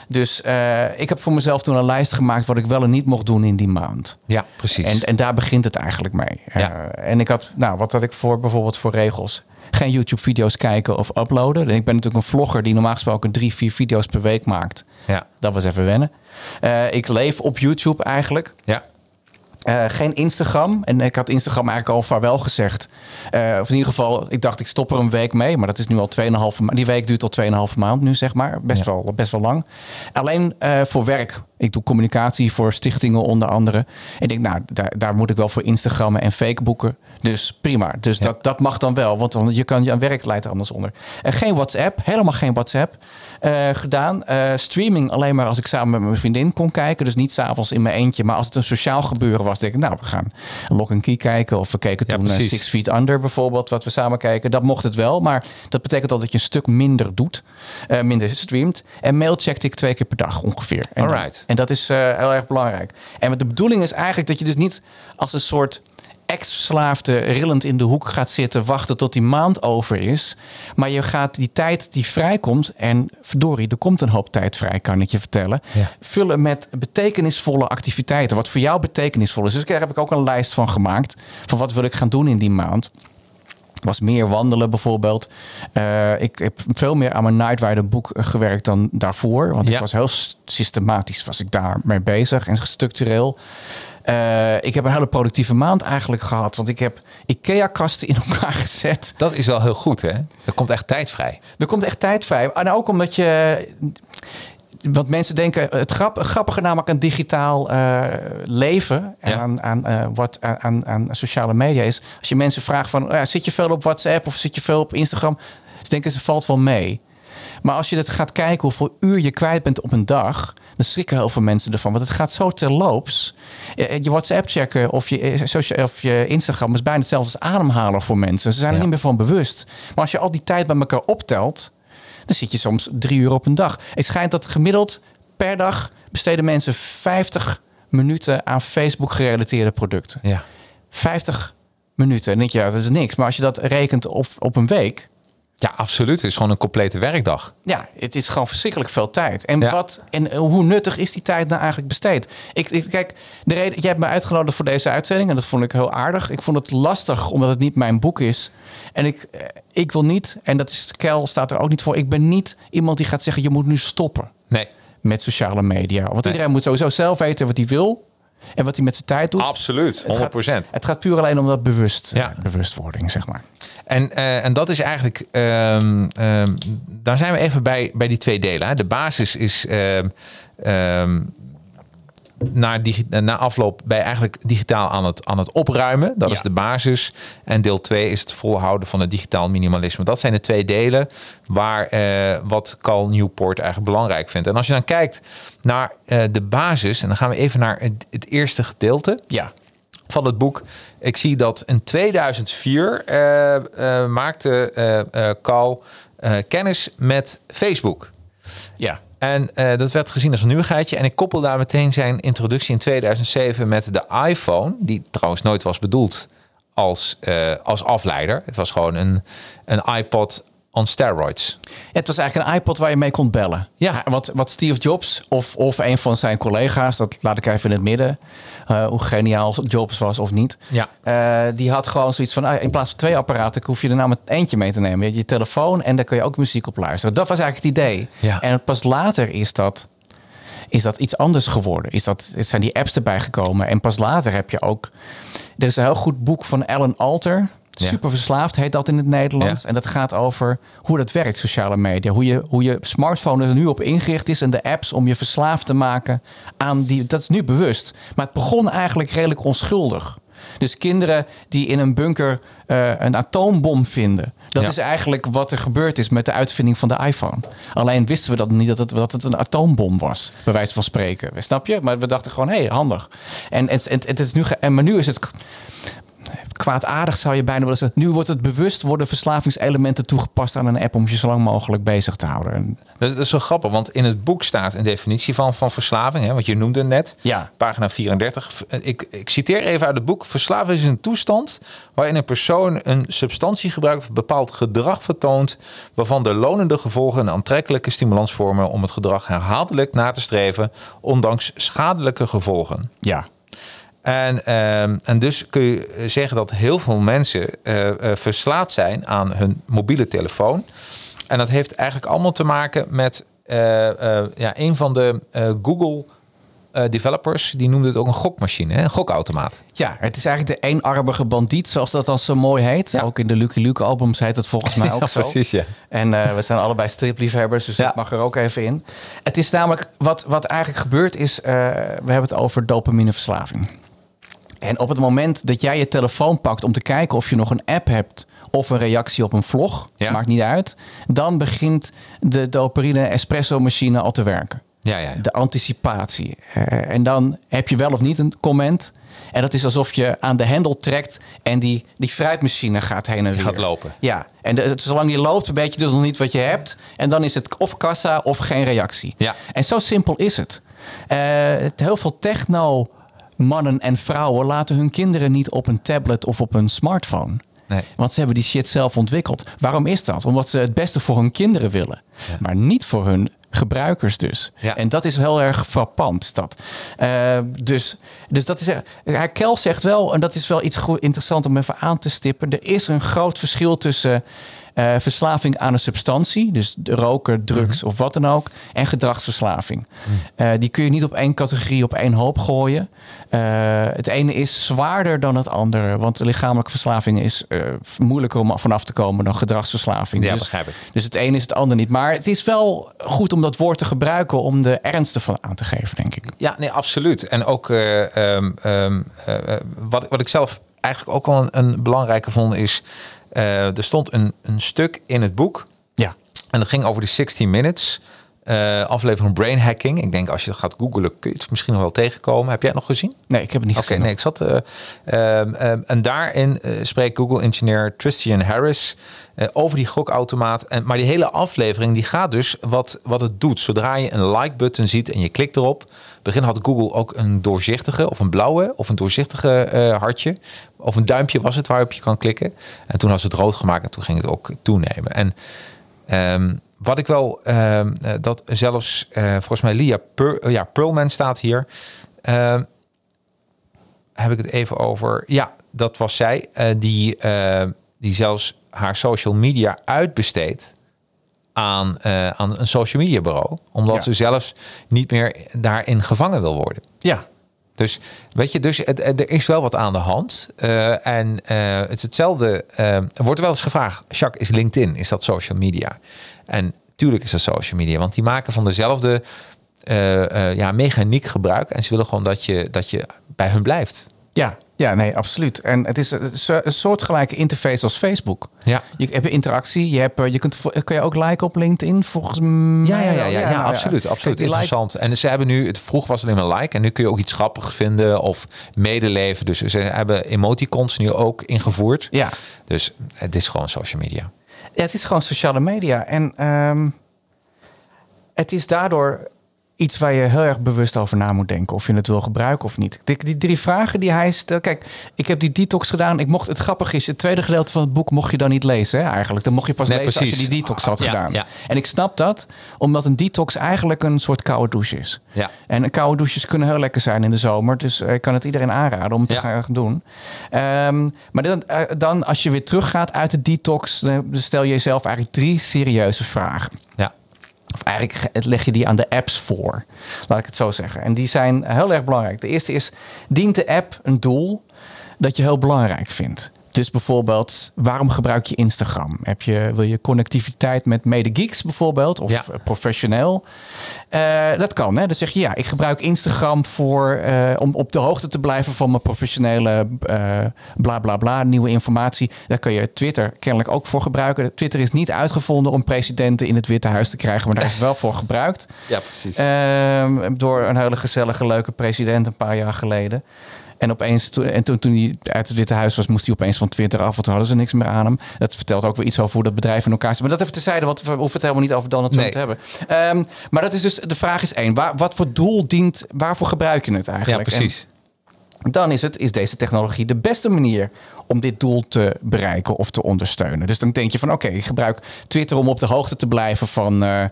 [SPEAKER 2] Dus eh, ik heb voor mezelf toen een lijst gemaakt wat ik wel en niet mocht doen in die maand.
[SPEAKER 1] ja precies.
[SPEAKER 2] En, en daar begint het eigenlijk mee.
[SPEAKER 1] Ja.
[SPEAKER 2] En ik had, nou, wat had ik voor bijvoorbeeld voor regels? Geen YouTube-video's kijken of uploaden. Ik ben natuurlijk een vlogger die normaal gesproken drie, vier video's per week maakt.
[SPEAKER 1] Ja,
[SPEAKER 2] Dat was even wennen. Eh, ik leef op YouTube eigenlijk.
[SPEAKER 1] ja,
[SPEAKER 2] Eh, geen Instagram. En ik had Instagram eigenlijk al vaarwel gezegd. Eh, of in ieder geval, ik dacht ik stop er een week mee. Maar dat is nu al 2,5 maand. Die week duurt al 2,5 maand nu, zeg maar. Best, wel, best wel lang. Alleen voor werk. Ik doe communicatie voor stichtingen onder andere. En ik denk, nou, daar, daar moet ik wel voor Instagrammen en Facebooken. Dus prima. Dus dat, dat mag dan wel. Want dan, je kan je aan werk leiden anders onder. En geen WhatsApp. Helemaal geen WhatsApp eh, gedaan. Eh, streaming alleen maar als ik samen met mijn vriendin kon kijken. Dus niet s'avonds in mijn eentje. Maar als het een sociaal gebeuren was, denk ik, nou, we gaan Lock and Key kijken. Of we keken
[SPEAKER 1] Ja,
[SPEAKER 2] toen eh,
[SPEAKER 1] precies.
[SPEAKER 2] Six Feet Under bijvoorbeeld, wat we samen kijken. Dat mocht het wel. Maar dat betekent al dat je een stuk minder doet. eh, minder streamt. En mail checkte ik twee keer per dag ongeveer. En,
[SPEAKER 1] Alright.
[SPEAKER 2] en dat is eh, heel erg belangrijk. En de bedoeling is eigenlijk dat je dus niet als een soort ex-verslaafde rillend in de hoek gaat zitten, wachten tot die maand over is. Maar je gaat die tijd die vrijkomt, en verdorie, er komt een hoop tijd vrij, kan ik je vertellen,
[SPEAKER 1] Ja.
[SPEAKER 2] vullen met betekenisvolle activiteiten. Wat voor jou betekenisvol is. Dus daar heb ik ook een lijst van gemaakt. Van wat wil ik gaan doen in die maand was meer wandelen bijvoorbeeld. Eh, ik heb veel meer aan mijn Nightwider boek gewerkt dan daarvoor. Want
[SPEAKER 1] Ja.
[SPEAKER 2] ik was heel systematisch was ik daarmee bezig en structureel. Eh, ik heb een hele productieve maand eigenlijk gehad. Want ik heb IKEA-kasten in elkaar gezet.
[SPEAKER 1] Dat is wel heel goed, hè? Er komt echt tijd vrij.
[SPEAKER 2] Er komt echt tijd vrij. En ook omdat je... Want mensen denken, het grap, grappige namelijk aan digitaal eh, leven en
[SPEAKER 1] Ja.
[SPEAKER 2] aan, aan, eh, wat, aan, aan, sociale media is. Als je mensen vraagt van, oh zit je veel op WhatsApp of zit je veel op Instagram? Ze denken, ze valt wel mee. Maar als je dat gaat kijken hoeveel uur je kwijt bent op een dag, dan schrikken heel veel mensen ervan. Want het gaat zo terloops. Eh, Je WhatsApp checken of je, eh, of je Instagram is bijna hetzelfde als ademhalen voor mensen. Ze zijn er
[SPEAKER 1] Ja.
[SPEAKER 2] niet meer van bewust. Maar als je al die tijd bij elkaar optelt, dan zit je soms drie uur op een dag. Het schijnt dat gemiddeld per dag besteden mensen 50 minuten aan Facebook gerelateerde producten.
[SPEAKER 1] Ja.
[SPEAKER 2] 50 minuten. En denk je, ja, dat is niks. Maar als je dat rekent op, op een week,
[SPEAKER 1] Ja, absoluut. Het is gewoon een complete werkdag.
[SPEAKER 2] ja, het is gewoon verschrikkelijk veel tijd. En,
[SPEAKER 1] Ja.
[SPEAKER 2] wat, en eh, hoe nuttig is die tijd nou eigenlijk besteed? Ik, ik, kijk, de reden, jij hebt me uitgenodigd voor deze uitzending en dat vond ik heel aardig. Ik vond het lastig omdat het niet mijn boek is. En ik, eh, ik wil niet, en dat is, Kel staat er ook niet voor, ik ben niet iemand die gaat zeggen, je moet nu stoppen
[SPEAKER 1] Nee,
[SPEAKER 2] met sociale media. Want
[SPEAKER 1] Nee.
[SPEAKER 2] iedereen moet sowieso zelf weten wat hij wil en wat hij met zijn tijd doet.
[SPEAKER 1] absoluut. 100
[SPEAKER 2] Het gaat, het gaat puur alleen om dat bewust,
[SPEAKER 1] Ja.
[SPEAKER 2] bewustwording, zeg maar.
[SPEAKER 1] En, eh, en dat is eigenlijk, ehm, ehm, daar zijn we even bij, bij die twee delen. Hè. De basis is ehm, na, na afloop bij eigenlijk digitaal aan het, aan het opruimen. Dat
[SPEAKER 2] Ja.
[SPEAKER 1] is de basis. En deel 2 is het volhouden van het digitaal minimalisme. Dat zijn de twee delen waar eh, wat Cal Newport eigenlijk belangrijk vindt. En als je dan kijkt naar eh, de basis, en dan gaan we even naar het, het eerste gedeelte
[SPEAKER 2] Ja,
[SPEAKER 1] van het boek. Ik zie dat in 2004 eh, maakte Carl eh, kennis met Facebook.
[SPEAKER 2] ja.
[SPEAKER 1] En eh, dat werd gezien als een nieuwigheidje. En ik koppel daar meteen zijn introductie in 2007 met de iPhone. Die trouwens nooit was bedoeld als, eh, als afleider. Het was gewoon een, een iPod on steroids.
[SPEAKER 2] Het was eigenlijk een iPod waar je mee kon bellen.
[SPEAKER 1] Ja.
[SPEAKER 2] Wat, wat Steve Jobs of, of een van zijn collega's, dat laat ik even in het midden, eh, hoe geniaal Jobs was of niet.
[SPEAKER 1] Ja.
[SPEAKER 2] Eh, die had gewoon zoiets van, ah, in plaats van twee apparaten, hoef je er nou met eentje mee te nemen. Je hebt je telefoon en daar kun je ook muziek op luisteren. Dat was eigenlijk het idee.
[SPEAKER 1] Ja.
[SPEAKER 2] En pas later is dat, is dat iets anders geworden. Is dat, zijn die apps erbij gekomen. En pas later heb je ook... Er is een heel goed boek van Alan Alter.
[SPEAKER 1] Ja.
[SPEAKER 2] Super verslaafd heet dat in het Nederlands. En dat gaat over hoe dat werkt, sociale media. Hoe je, hoe je smartphone er nu op ingericht is. En de apps om je verslaafd te maken aan die... Dat is nu bewust. Maar het begon eigenlijk redelijk onschuldig. Dus kinderen die in een bunker eh, een atoombom vinden. Dat
[SPEAKER 1] Ja.
[SPEAKER 2] is eigenlijk wat er gebeurd is met de uitvinding van de iPhone. Alleen wisten we dat niet dat het, dat het een atoombom was, bij wijze van spreken. Snap je? Maar we dachten gewoon, hé, hey, handig. En, het, het, het is nu, en, maar nu is het kwaadaardig, zou je bijna willen zeggen. Nu wordt het bewust worden verslavingselementen toegepast aan een app om je zo lang mogelijk bezig te houden. En,
[SPEAKER 1] Dat, is wel grappig, want in het boek staat een definitie van, van verslaving. Hè, wat je noemde net.
[SPEAKER 2] Ja.
[SPEAKER 1] Pagina 34. Ik, ik citeer even uit het boek. Verslaving is een toestand waarin een persoon een substantie gebruikt of bepaald gedrag vertoont. waarvan de lonende gevolgen een aantrekkelijke stimulans vormen om het gedrag herhaaldelijk na te streven. ondanks schadelijke gevolgen.
[SPEAKER 2] ja,
[SPEAKER 1] En, ehm, en dus kun je zeggen dat heel veel mensen eh, eh, verslaafd zijn aan hun mobiele telefoon. En dat heeft eigenlijk allemaal te maken met eh, eh, ja, een van de eh, Google eh, developers die noemden het ook een gokmachine, hè? een gokautomaat.
[SPEAKER 2] Ja, het is eigenlijk de eenarmige bandiet, zoals dat dan zo mooi heet.
[SPEAKER 1] Ja.
[SPEAKER 2] Ook in de Lucky Luke albums heet het volgens mij ook
[SPEAKER 1] Ja,
[SPEAKER 2] zo.
[SPEAKER 1] precies, ja.
[SPEAKER 2] En eh, we zijn allebei stripliefhebbers, dus
[SPEAKER 1] Ja.
[SPEAKER 2] dat mag er ook even in. Het is namelijk, wat, wat eigenlijk gebeurt is, eh, we hebben het over dopamineverslaving. En op het moment dat jij je telefoon pakt om te kijken of je nog een app hebt of een reactie op een vlog,
[SPEAKER 1] Ja.
[SPEAKER 2] maakt niet uit, dan begint de dopamine espresso machine al te werken.
[SPEAKER 1] Ja, ja.
[SPEAKER 2] De anticipatie. Eh, en dan heb je wel of niet een comment. En dat is alsof je aan de hendel trekt en die, die fruitmachine gaat heen en weer.
[SPEAKER 1] gaat lopen.
[SPEAKER 2] Ja, en de, zolang je loopt weet je dus nog niet wat je hebt. En dan is het of kassa of geen reactie.
[SPEAKER 1] Ja.
[SPEAKER 2] En zo simpel is het. Eh, het heel veel techno mannen en vrouwen laten hun kinderen niet op een tablet of op een smartphone.
[SPEAKER 1] Nee.
[SPEAKER 2] Want ze hebben die shit zelf ontwikkeld. Waarom is dat? Omdat ze het beste voor hun kinderen willen. Maar niet voor hun gebruikers dus.
[SPEAKER 1] Ja.
[SPEAKER 2] En dat is heel erg frappant. Is dat. Eh, dus, dus dat is... er- Kel zegt wel, en dat is wel iets goed, interessant om even aan te stippen. Er is een groot verschil tussen... eh, verslaving aan een substantie, dus de roken, drugs of wat dan ook, en gedragsverslaving. Eh, die kun je niet op één categorie, op één hoop gooien. Eh, het ene is zwaarder dan het andere, want lichamelijke verslaving is moeilijker om vanaf te komen dan gedragsverslaving.
[SPEAKER 1] Ja,
[SPEAKER 2] dus,
[SPEAKER 1] begrijp ik.
[SPEAKER 2] dus het ene is het ander niet. Maar het is wel goed om dat woord te gebruiken om de ernst ervan aan te geven, denk ik.
[SPEAKER 1] Ja, nee, absoluut. En ook eh, ehm, ehm, eh, eh, wat, wat ik zelf eigenlijk ook wel een, een belangrijke vond is... eh, er stond een, een stuk in het boek
[SPEAKER 2] Ja.
[SPEAKER 1] en dat ging over de 16 Minutes eh, aflevering Brain Hacking. Ik denk als je dat gaat googlen kun je het misschien nog wel tegenkomen. Heb jij het nog gezien?
[SPEAKER 2] Nee, ik heb het niet
[SPEAKER 1] Oké,
[SPEAKER 2] gezien.
[SPEAKER 1] nee, ik zat. eh, ehm, ehm, en daarin eh, spreekt Google-engineer Tristan Harris over die gokautomaat. En, maar die hele aflevering die gaat dus wat, wat het doet. Zodra je een like-button ziet en je klikt erop. Begin had Google ook een doorzichtige of een blauwe of een doorzichtige hartje. Of een duimpje was het waarop je kan klikken. En toen was het rood gemaakt en toen ging het ook toenemen. En Ehm, wat ik wel, ehm, eh, dat zelfs eh, volgens mij Lia Per- eh, ja, Perlman staat hier. Ehm, heb ik het even over. Ja, dat was zij eh, die, eh, die zelfs haar social media uitbesteedt aan, aan een social media bureau. Omdat
[SPEAKER 2] Ja.
[SPEAKER 1] ze zelfs niet meer daarin gevangen wil worden.
[SPEAKER 2] Ja,
[SPEAKER 1] Dus weet je, dus er is wel wat aan de hand. Eh, en eh, het is hetzelfde. eh, er wordt wel eens gevraagd: Jacques, is LinkedIn, is dat social media? En tuurlijk is dat social media, want die maken van dezelfde ja, mechaniek gebruik. En ze willen gewoon dat je, dat je bij hun blijft.
[SPEAKER 2] Ja, ja, nee, absoluut. En het is een, so- een soortgelijke interface als Facebook.
[SPEAKER 1] Ja.
[SPEAKER 2] Je hebt interactie. Je, hebt, eh, je kunt, kun je ook liken op LinkedIn volgens mij?
[SPEAKER 1] Ja, ja, ja, ja, ja, absoluut.
[SPEAKER 2] Kijk,
[SPEAKER 1] absoluut
[SPEAKER 2] like-
[SPEAKER 1] interessant. En ze hebben nu, het vroeg was alleen maar like. En nu kun je ook iets grappigs vinden of medeleven. Dus ze hebben emoticons nu ook ingevoerd.
[SPEAKER 2] Ja.
[SPEAKER 1] Dus het is gewoon social media.
[SPEAKER 2] Ja, het is gewoon sociale media. En ehm, het is daardoor iets waar je heel erg bewust over na moet denken. Of je het wil gebruiken of niet. Die, die drie vragen die hij stelt. Kijk, ik heb die detox gedaan. Ik mocht, het grappige is, het tweede gedeelte van het boek mocht je dan niet lezen. Hè, eigenlijk. Dan mocht je pas
[SPEAKER 1] Nee,
[SPEAKER 2] lezen als je die detox had
[SPEAKER 1] Ja,
[SPEAKER 2] gedaan.
[SPEAKER 1] ja.
[SPEAKER 2] En ik snap dat, omdat een detox eigenlijk een soort koude douche is.
[SPEAKER 1] Ja.
[SPEAKER 2] En koude douches kunnen heel lekker zijn in de zomer. Dus eh, ik kan het iedereen aanraden om te
[SPEAKER 1] Ja.
[SPEAKER 2] gaan doen. Ehm, maar dan, eh, dan, als je weer teruggaat uit de detox, dan stel je jezelf eigenlijk drie serieuze vragen.
[SPEAKER 1] Ja.
[SPEAKER 2] Of eigenlijk ge- leg je die aan de apps voor. Laat ik het zo zeggen. En die zijn heel erg belangrijk. De eerste is, dient de app een doel dat je heel belangrijk vindt? Dus bijvoorbeeld, waarom gebruik je Instagram? Heb je, wil je connectiviteit met mede-geeks bijvoorbeeld? Of
[SPEAKER 1] Ja.
[SPEAKER 2] eh, professioneel? Eh, dat kan. Hè? Dan zeg je, ja, ik gebruik Instagram voor, eh, om op de hoogte te blijven van mijn professionele eh bla bla bla, nieuwe informatie. Daar kun je Twitter kennelijk ook voor gebruiken. Twitter is niet uitgevonden om presidenten in het Witte Huis te krijgen, maar daar is het wel voor gebruikt.
[SPEAKER 1] Ja, precies.
[SPEAKER 2] Ehm, door een hele gezellige, leuke president een paar jaar geleden. En, opeens, to- en toen, toen hij uit het Witte Huis was, moest hij opeens van Twitter af. Want toen hadden ze niks meer aan hem. Dat vertelt ook weer iets over hoe dat bedrijf in elkaar zit. Maar dat even terzijde, want we hoeven het helemaal niet over Donald Trump
[SPEAKER 1] Nee.
[SPEAKER 2] te hebben. Ehm, maar dat is dus, de vraag is één. Waar, wat voor doel dient, waarvoor gebruik je het
[SPEAKER 1] ja,
[SPEAKER 2] eigenlijk?
[SPEAKER 1] precies.
[SPEAKER 2] En dan is, het, is deze technologie de beste manier om dit doel te bereiken of te ondersteunen. Dus dan denk je van oké, ik gebruik Twitter om op de hoogte te blijven van, eh,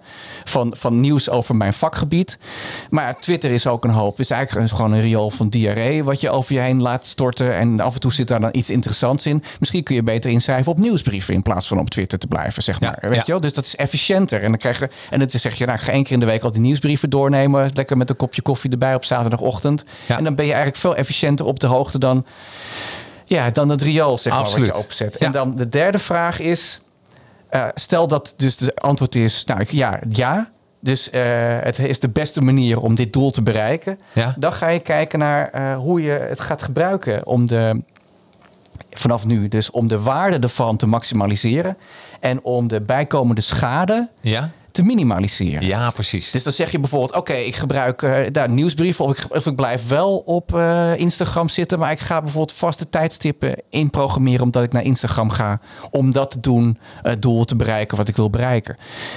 [SPEAKER 2] van, van nieuws over mijn vakgebied. Maar Twitter is ook een hoop. Het is eigenlijk gewoon een riool van diarree wat je over je heen laat storten. En af en toe zit daar dan iets interessants in. Misschien kun je beter inschrijven op nieuwsbrieven in plaats van op Twitter te blijven, zeg maar.
[SPEAKER 1] Ja,
[SPEAKER 2] Weet
[SPEAKER 1] ja.
[SPEAKER 2] je wel? Dus dat is efficiënter. En dan krijg je, en dan zeg je, nou, ik ga één keer in de week al die nieuwsbrieven doornemen. Lekker met een kopje koffie erbij op zaterdagochtend.
[SPEAKER 1] Ja.
[SPEAKER 2] En dan ben je eigenlijk veel efficiënter op de hoogte dan, ja, dan het riool, zeg maar,
[SPEAKER 1] Absoluut.
[SPEAKER 2] wat je opzet.
[SPEAKER 1] Ja.
[SPEAKER 2] En dan de derde vraag is, eh, stel dat dus de antwoord is, nou ja, ja. Dus eh, het is de beste manier om dit doel te bereiken.
[SPEAKER 1] Ja.
[SPEAKER 2] Dan ga je kijken naar eh, hoe je het gaat gebruiken om de, vanaf nu, dus om de waarde ervan te maximaliseren en om de bijkomende schade
[SPEAKER 1] Ja?
[SPEAKER 2] Te minimaliseren.
[SPEAKER 1] Ja, precies.
[SPEAKER 2] Dus dan zeg je bijvoorbeeld, oké, ik gebruik eh, daar nieuwsbrieven of ik, of ik blijf wel op eh, Instagram zitten, maar ik ga bijvoorbeeld vaste tijdstippen inprogrammeren omdat ik naar Instagram ga om dat te doen, het doel te bereiken wat ik wil bereiken.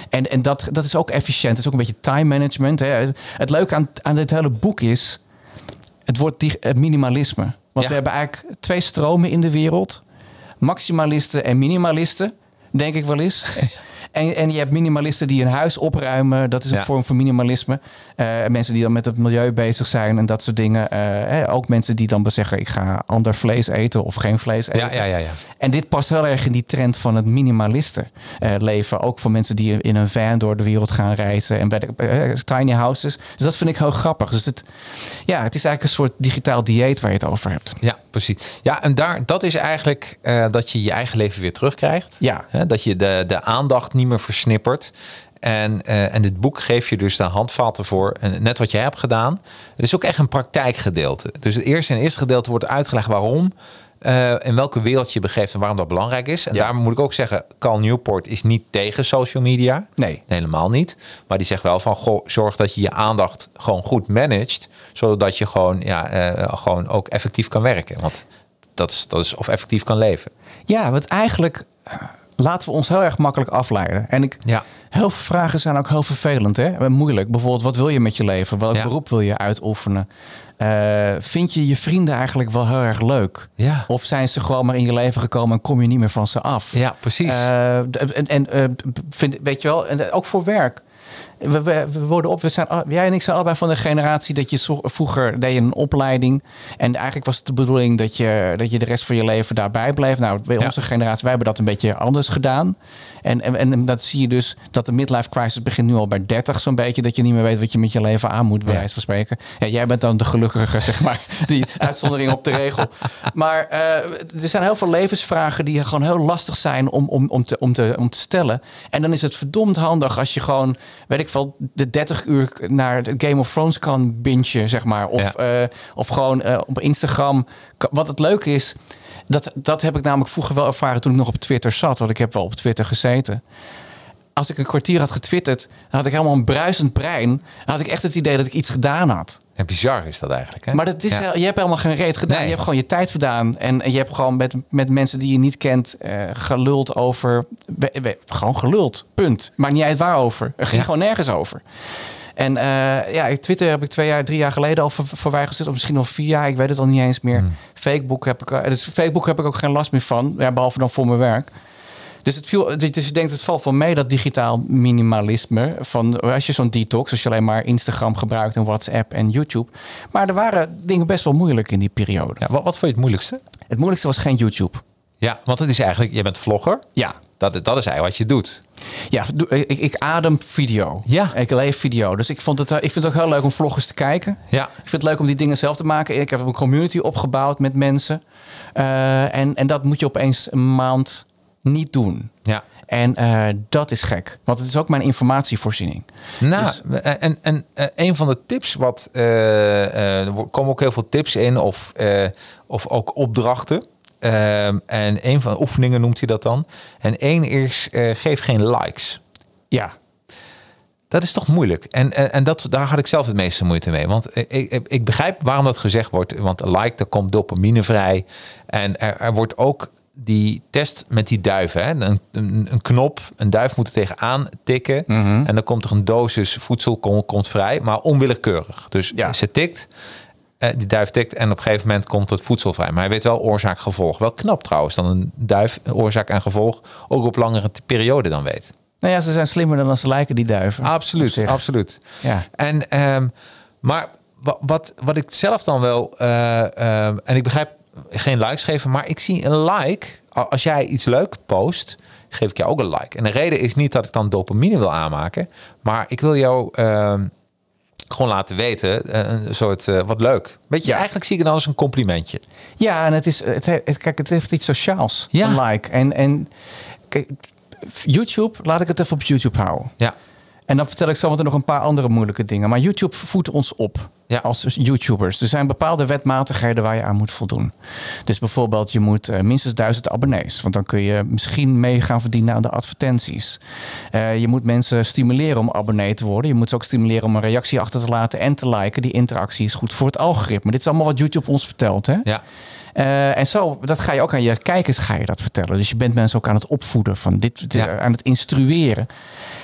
[SPEAKER 2] En, en dat, dat is ook efficiënt, het is ook een beetje time management. Hè. Het leuke aan, aan dit hele boek is, het wordt die, het minimalisme. Want
[SPEAKER 1] Ja.
[SPEAKER 2] we hebben eigenlijk twee stromen in de wereld. Maximalisten en minimalisten, denk ik wel eens. En, en je hebt minimalisten die een huis opruimen. Dat is een
[SPEAKER 1] Ja.
[SPEAKER 2] vorm van minimalisme. Eh, mensen die dan met het milieu bezig zijn en dat soort dingen. Eh, hè, ook mensen die dan zeggen... ik ga ander vlees eten of geen vlees eten.
[SPEAKER 1] ja, ja, ja, ja.
[SPEAKER 2] En dit past heel erg in die trend van het minimalisten eh, leven. Ook voor mensen die in een van door de wereld gaan reizen. En bij de tiny houses. Dus dat vind ik heel grappig. Dus het, ja, het is eigenlijk een soort digitaal dieet waar je het over hebt.
[SPEAKER 1] Ja, precies. Ja, en daar, dat is eigenlijk eh, dat je je eigen leven weer terugkrijgt.
[SPEAKER 2] Ja.
[SPEAKER 1] Hè, dat je de, de aandacht niet meer versnippert. En, eh, en dit boek geeft je dus de handvatten voor. En net wat jij hebt gedaan. Het is ook echt een praktijkgedeelte. Dus het eerste en eerste gedeelte wordt uitgelegd waarom. Eh, in welke wereld je begeeft en waarom dat belangrijk is. En
[SPEAKER 2] Ja.
[SPEAKER 1] daar moet ik ook zeggen, Cal Newport is niet tegen social media.
[SPEAKER 2] Nee.
[SPEAKER 1] Helemaal niet. Maar die zegt wel van, goh, zorg dat je je aandacht gewoon goed managt. Zodat je gewoon, ja, eh, gewoon ook effectief kan werken. Want dat is, dat is of effectief kan leven.
[SPEAKER 2] Ja, want eigenlijk laten we ons heel erg makkelijk afleiden. En ik,
[SPEAKER 1] Ja.
[SPEAKER 2] heel veel vragen zijn ook heel vervelend. Hè? Moeilijk. Bijvoorbeeld, wat wil je met je leven? Welk
[SPEAKER 1] Ja.
[SPEAKER 2] beroep wil je uitoefenen? Eh, vind je je vrienden eigenlijk wel heel erg leuk?
[SPEAKER 1] Ja.
[SPEAKER 2] Of zijn ze gewoon maar in je leven gekomen en kom je niet meer van ze af?
[SPEAKER 1] Ja, precies.
[SPEAKER 2] Eh, en en eh, vind, weet je wel, en ook voor werk. We, we, we worden op, we zijn, jij en ik zijn allebei van de generatie dat je zo- vroeger deed je een opleiding. En eigenlijk was het de bedoeling dat je, dat je de rest van je leven daarbij bleef. Nou, bij
[SPEAKER 1] Ja.
[SPEAKER 2] onze generatie, wij hebben dat een beetje anders gedaan. En, en, en dat zie je dus, dat de midlife crisis begint nu al bij 30 zo'n beetje. Dat je niet meer weet wat je met je leven aan moet, bij wijze van spreken. Ja, jij bent dan de gelukkige, zeg maar, die uitzondering op de regel. Maar eh, er zijn heel veel levensvragen die gewoon heel lastig zijn om, om, om, te, om, te, om te stellen. En dan is het verdomd handig als je gewoon, weet ik veel, de 30 uur naar de Game of Thrones kan bingen, zeg maar. Of,
[SPEAKER 1] Ja.
[SPEAKER 2] eh, of gewoon eh, op Instagram. Wat het leuke is, dat, dat heb ik namelijk vroeger wel ervaren toen ik nog op Twitter zat. Want ik heb wel op Twitter gezeten. Als ik een kwartier had getwitterd, dan had ik helemaal een bruisend brein. Dan had ik echt het idee dat ik iets gedaan had.
[SPEAKER 1] En bizar is dat eigenlijk. Hè?
[SPEAKER 2] Maar dat is,
[SPEAKER 1] Ja.
[SPEAKER 2] je hebt helemaal geen reet gedaan.
[SPEAKER 1] Nee.
[SPEAKER 2] Je hebt gewoon je tijd gedaan. En je hebt gewoon met, met mensen die je niet kent geluld over... we- we- gewoon geluld, punt. Maar niet uit waarover. Er ging
[SPEAKER 1] Ja.
[SPEAKER 2] gewoon nergens over. En eh, ja, Twitter heb ik twee jaar, drie jaar geleden al voor, voorbij gezet. Of misschien al vier jaar, ik weet het al niet eens meer.
[SPEAKER 1] Hmm.
[SPEAKER 2] Facebook, heb ik, eh, dus Facebook heb ik ook geen last meer van. Ja, behalve dan voor mijn werk. Dus, het viel, dus je denkt, het valt wel mee, dat digitaal minimalisme. Van, als je zo'n detox, als je alleen maar Instagram gebruikt en WhatsApp en YouTube. Maar er waren dingen best wel moeilijk in die periode.
[SPEAKER 1] Ja, wat, wat vond je het moeilijkste?
[SPEAKER 2] Het moeilijkste was geen YouTube.
[SPEAKER 1] Ja, want het is eigenlijk, je bent vlogger.
[SPEAKER 2] Ja,
[SPEAKER 1] Dat, dat is eigenlijk wat je doet.
[SPEAKER 2] ja ik, ik adem video.
[SPEAKER 1] Ja.
[SPEAKER 2] Ik leef video. Dus ik, vond het, eh, ik vind het ook heel leuk om vloggers te kijken.
[SPEAKER 1] Ja.
[SPEAKER 2] Ik vind het leuk om die dingen zelf te maken. Ik heb een community opgebouwd met mensen. Eh, en, en dat moet je opeens een maand niet doen.
[SPEAKER 1] Ja.
[SPEAKER 2] En eh, dat is gek. Want het is ook mijn informatievoorziening.
[SPEAKER 1] Nou,
[SPEAKER 2] Dus-
[SPEAKER 1] en, en eh, een van de tips, wat eh, eh, er komen ook heel veel tips in, of, eh, of ook opdrachten. En een van de oefeningen noemt hij dat dan. En één is, eh, geef geen likes.
[SPEAKER 2] Ja,
[SPEAKER 1] Dat is toch moeilijk. En, en, en dat, daar had ik zelf het meeste moeite mee. Want ik, ik, ik begrijp waarom dat gezegd wordt. Want een like, daar komt dopamine vrij. En er, er wordt ook die test met die duiven. Hè? Een, een, een knop, een duif moet er tegenaan tikken. En dan komt er een dosis voedsel komt, komt vrij. Maar onwillekeurig. Dus
[SPEAKER 2] Ja.
[SPEAKER 1] ze tikt. Eh, die duif tikt en op een gegeven moment komt het voedsel vrij. Maar hij weet wel oorzaak-gevolg. Wel knap trouwens dan een duif oorzaak en gevolg ook op langere periode dan weet.
[SPEAKER 2] Nou ja, ze zijn slimmer dan als ze lijken, die duiven.
[SPEAKER 1] Absoluut, absoluut.
[SPEAKER 2] Ja.
[SPEAKER 1] En, ehm, maar wa- wat, wat ik zelf dan wel, eh, ehm, en ik begrijp geen likes geven, maar ik zie een like. Als jij iets leuk post, geef ik jou ook een like. En de reden is niet dat ik dan dopamine wil aanmaken, maar ik wil jou ehm, gewoon laten weten, eh, een soort eh, wat leuk. Weet je,
[SPEAKER 2] Ja.
[SPEAKER 1] eigenlijk zie ik het dan als een complimentje.
[SPEAKER 2] Ja, en het is, het, he- het- kijk, het heeft iets sociaals.
[SPEAKER 1] Ja.
[SPEAKER 2] Een like. En, en kijk, YouTube, laat ik het even op YouTube houden.
[SPEAKER 1] Ja,
[SPEAKER 2] En dan vertel ik zometeen nog een paar andere moeilijke dingen. Maar YouTube voedt ons op
[SPEAKER 1] Ja.
[SPEAKER 2] als YouTubers. Er zijn bepaalde wetmatigheden waar je aan moet voldoen. Dus bijvoorbeeld, je moet eh, minstens duizend abonnees. Want dan kun je misschien mee gaan verdienen aan de advertenties. Eh, je moet mensen stimuleren om abonnee te worden. Je moet ze ook stimuleren om een reactie achter te laten en te liken. Die interactie is goed voor het algoritme. Dit is allemaal wat YouTube ons vertelt. Hè?
[SPEAKER 1] ja,
[SPEAKER 2] Eh, en zo, dat ga je ook aan je kijkers ga je dat vertellen. Dus je bent mensen ook aan het opvoeden van dit, dit-
[SPEAKER 1] Ja.
[SPEAKER 2] aan het instrueren.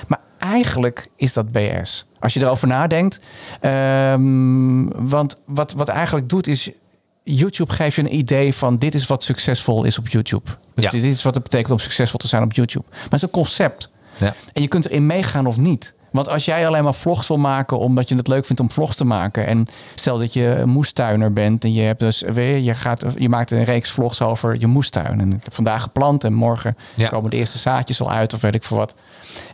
[SPEAKER 2] Maar eigenlijk is dat BS. Als je erover nadenkt. Ehm, want wat, wat eigenlijk doet is. YouTube geeft je een idee van dit is wat succesvol is op YouTube.
[SPEAKER 1] Ja.
[SPEAKER 2] Dit is wat het betekent om succesvol te zijn op YouTube. Maar het is een concept.
[SPEAKER 1] ja.
[SPEAKER 2] En je kunt erin meegaan of niet. Want als jij alleen maar vlogs wil maken omdat je het leuk vindt om vlogs te maken. En stel dat je moestuiner bent en je, hebt dus, je, je, gaat, je maakt een reeks vlogs over je moestuin. En ik heb vandaag geplant en morgen
[SPEAKER 1] Ja.
[SPEAKER 2] komen de eerste zaadjes al uit of weet ik veel wat.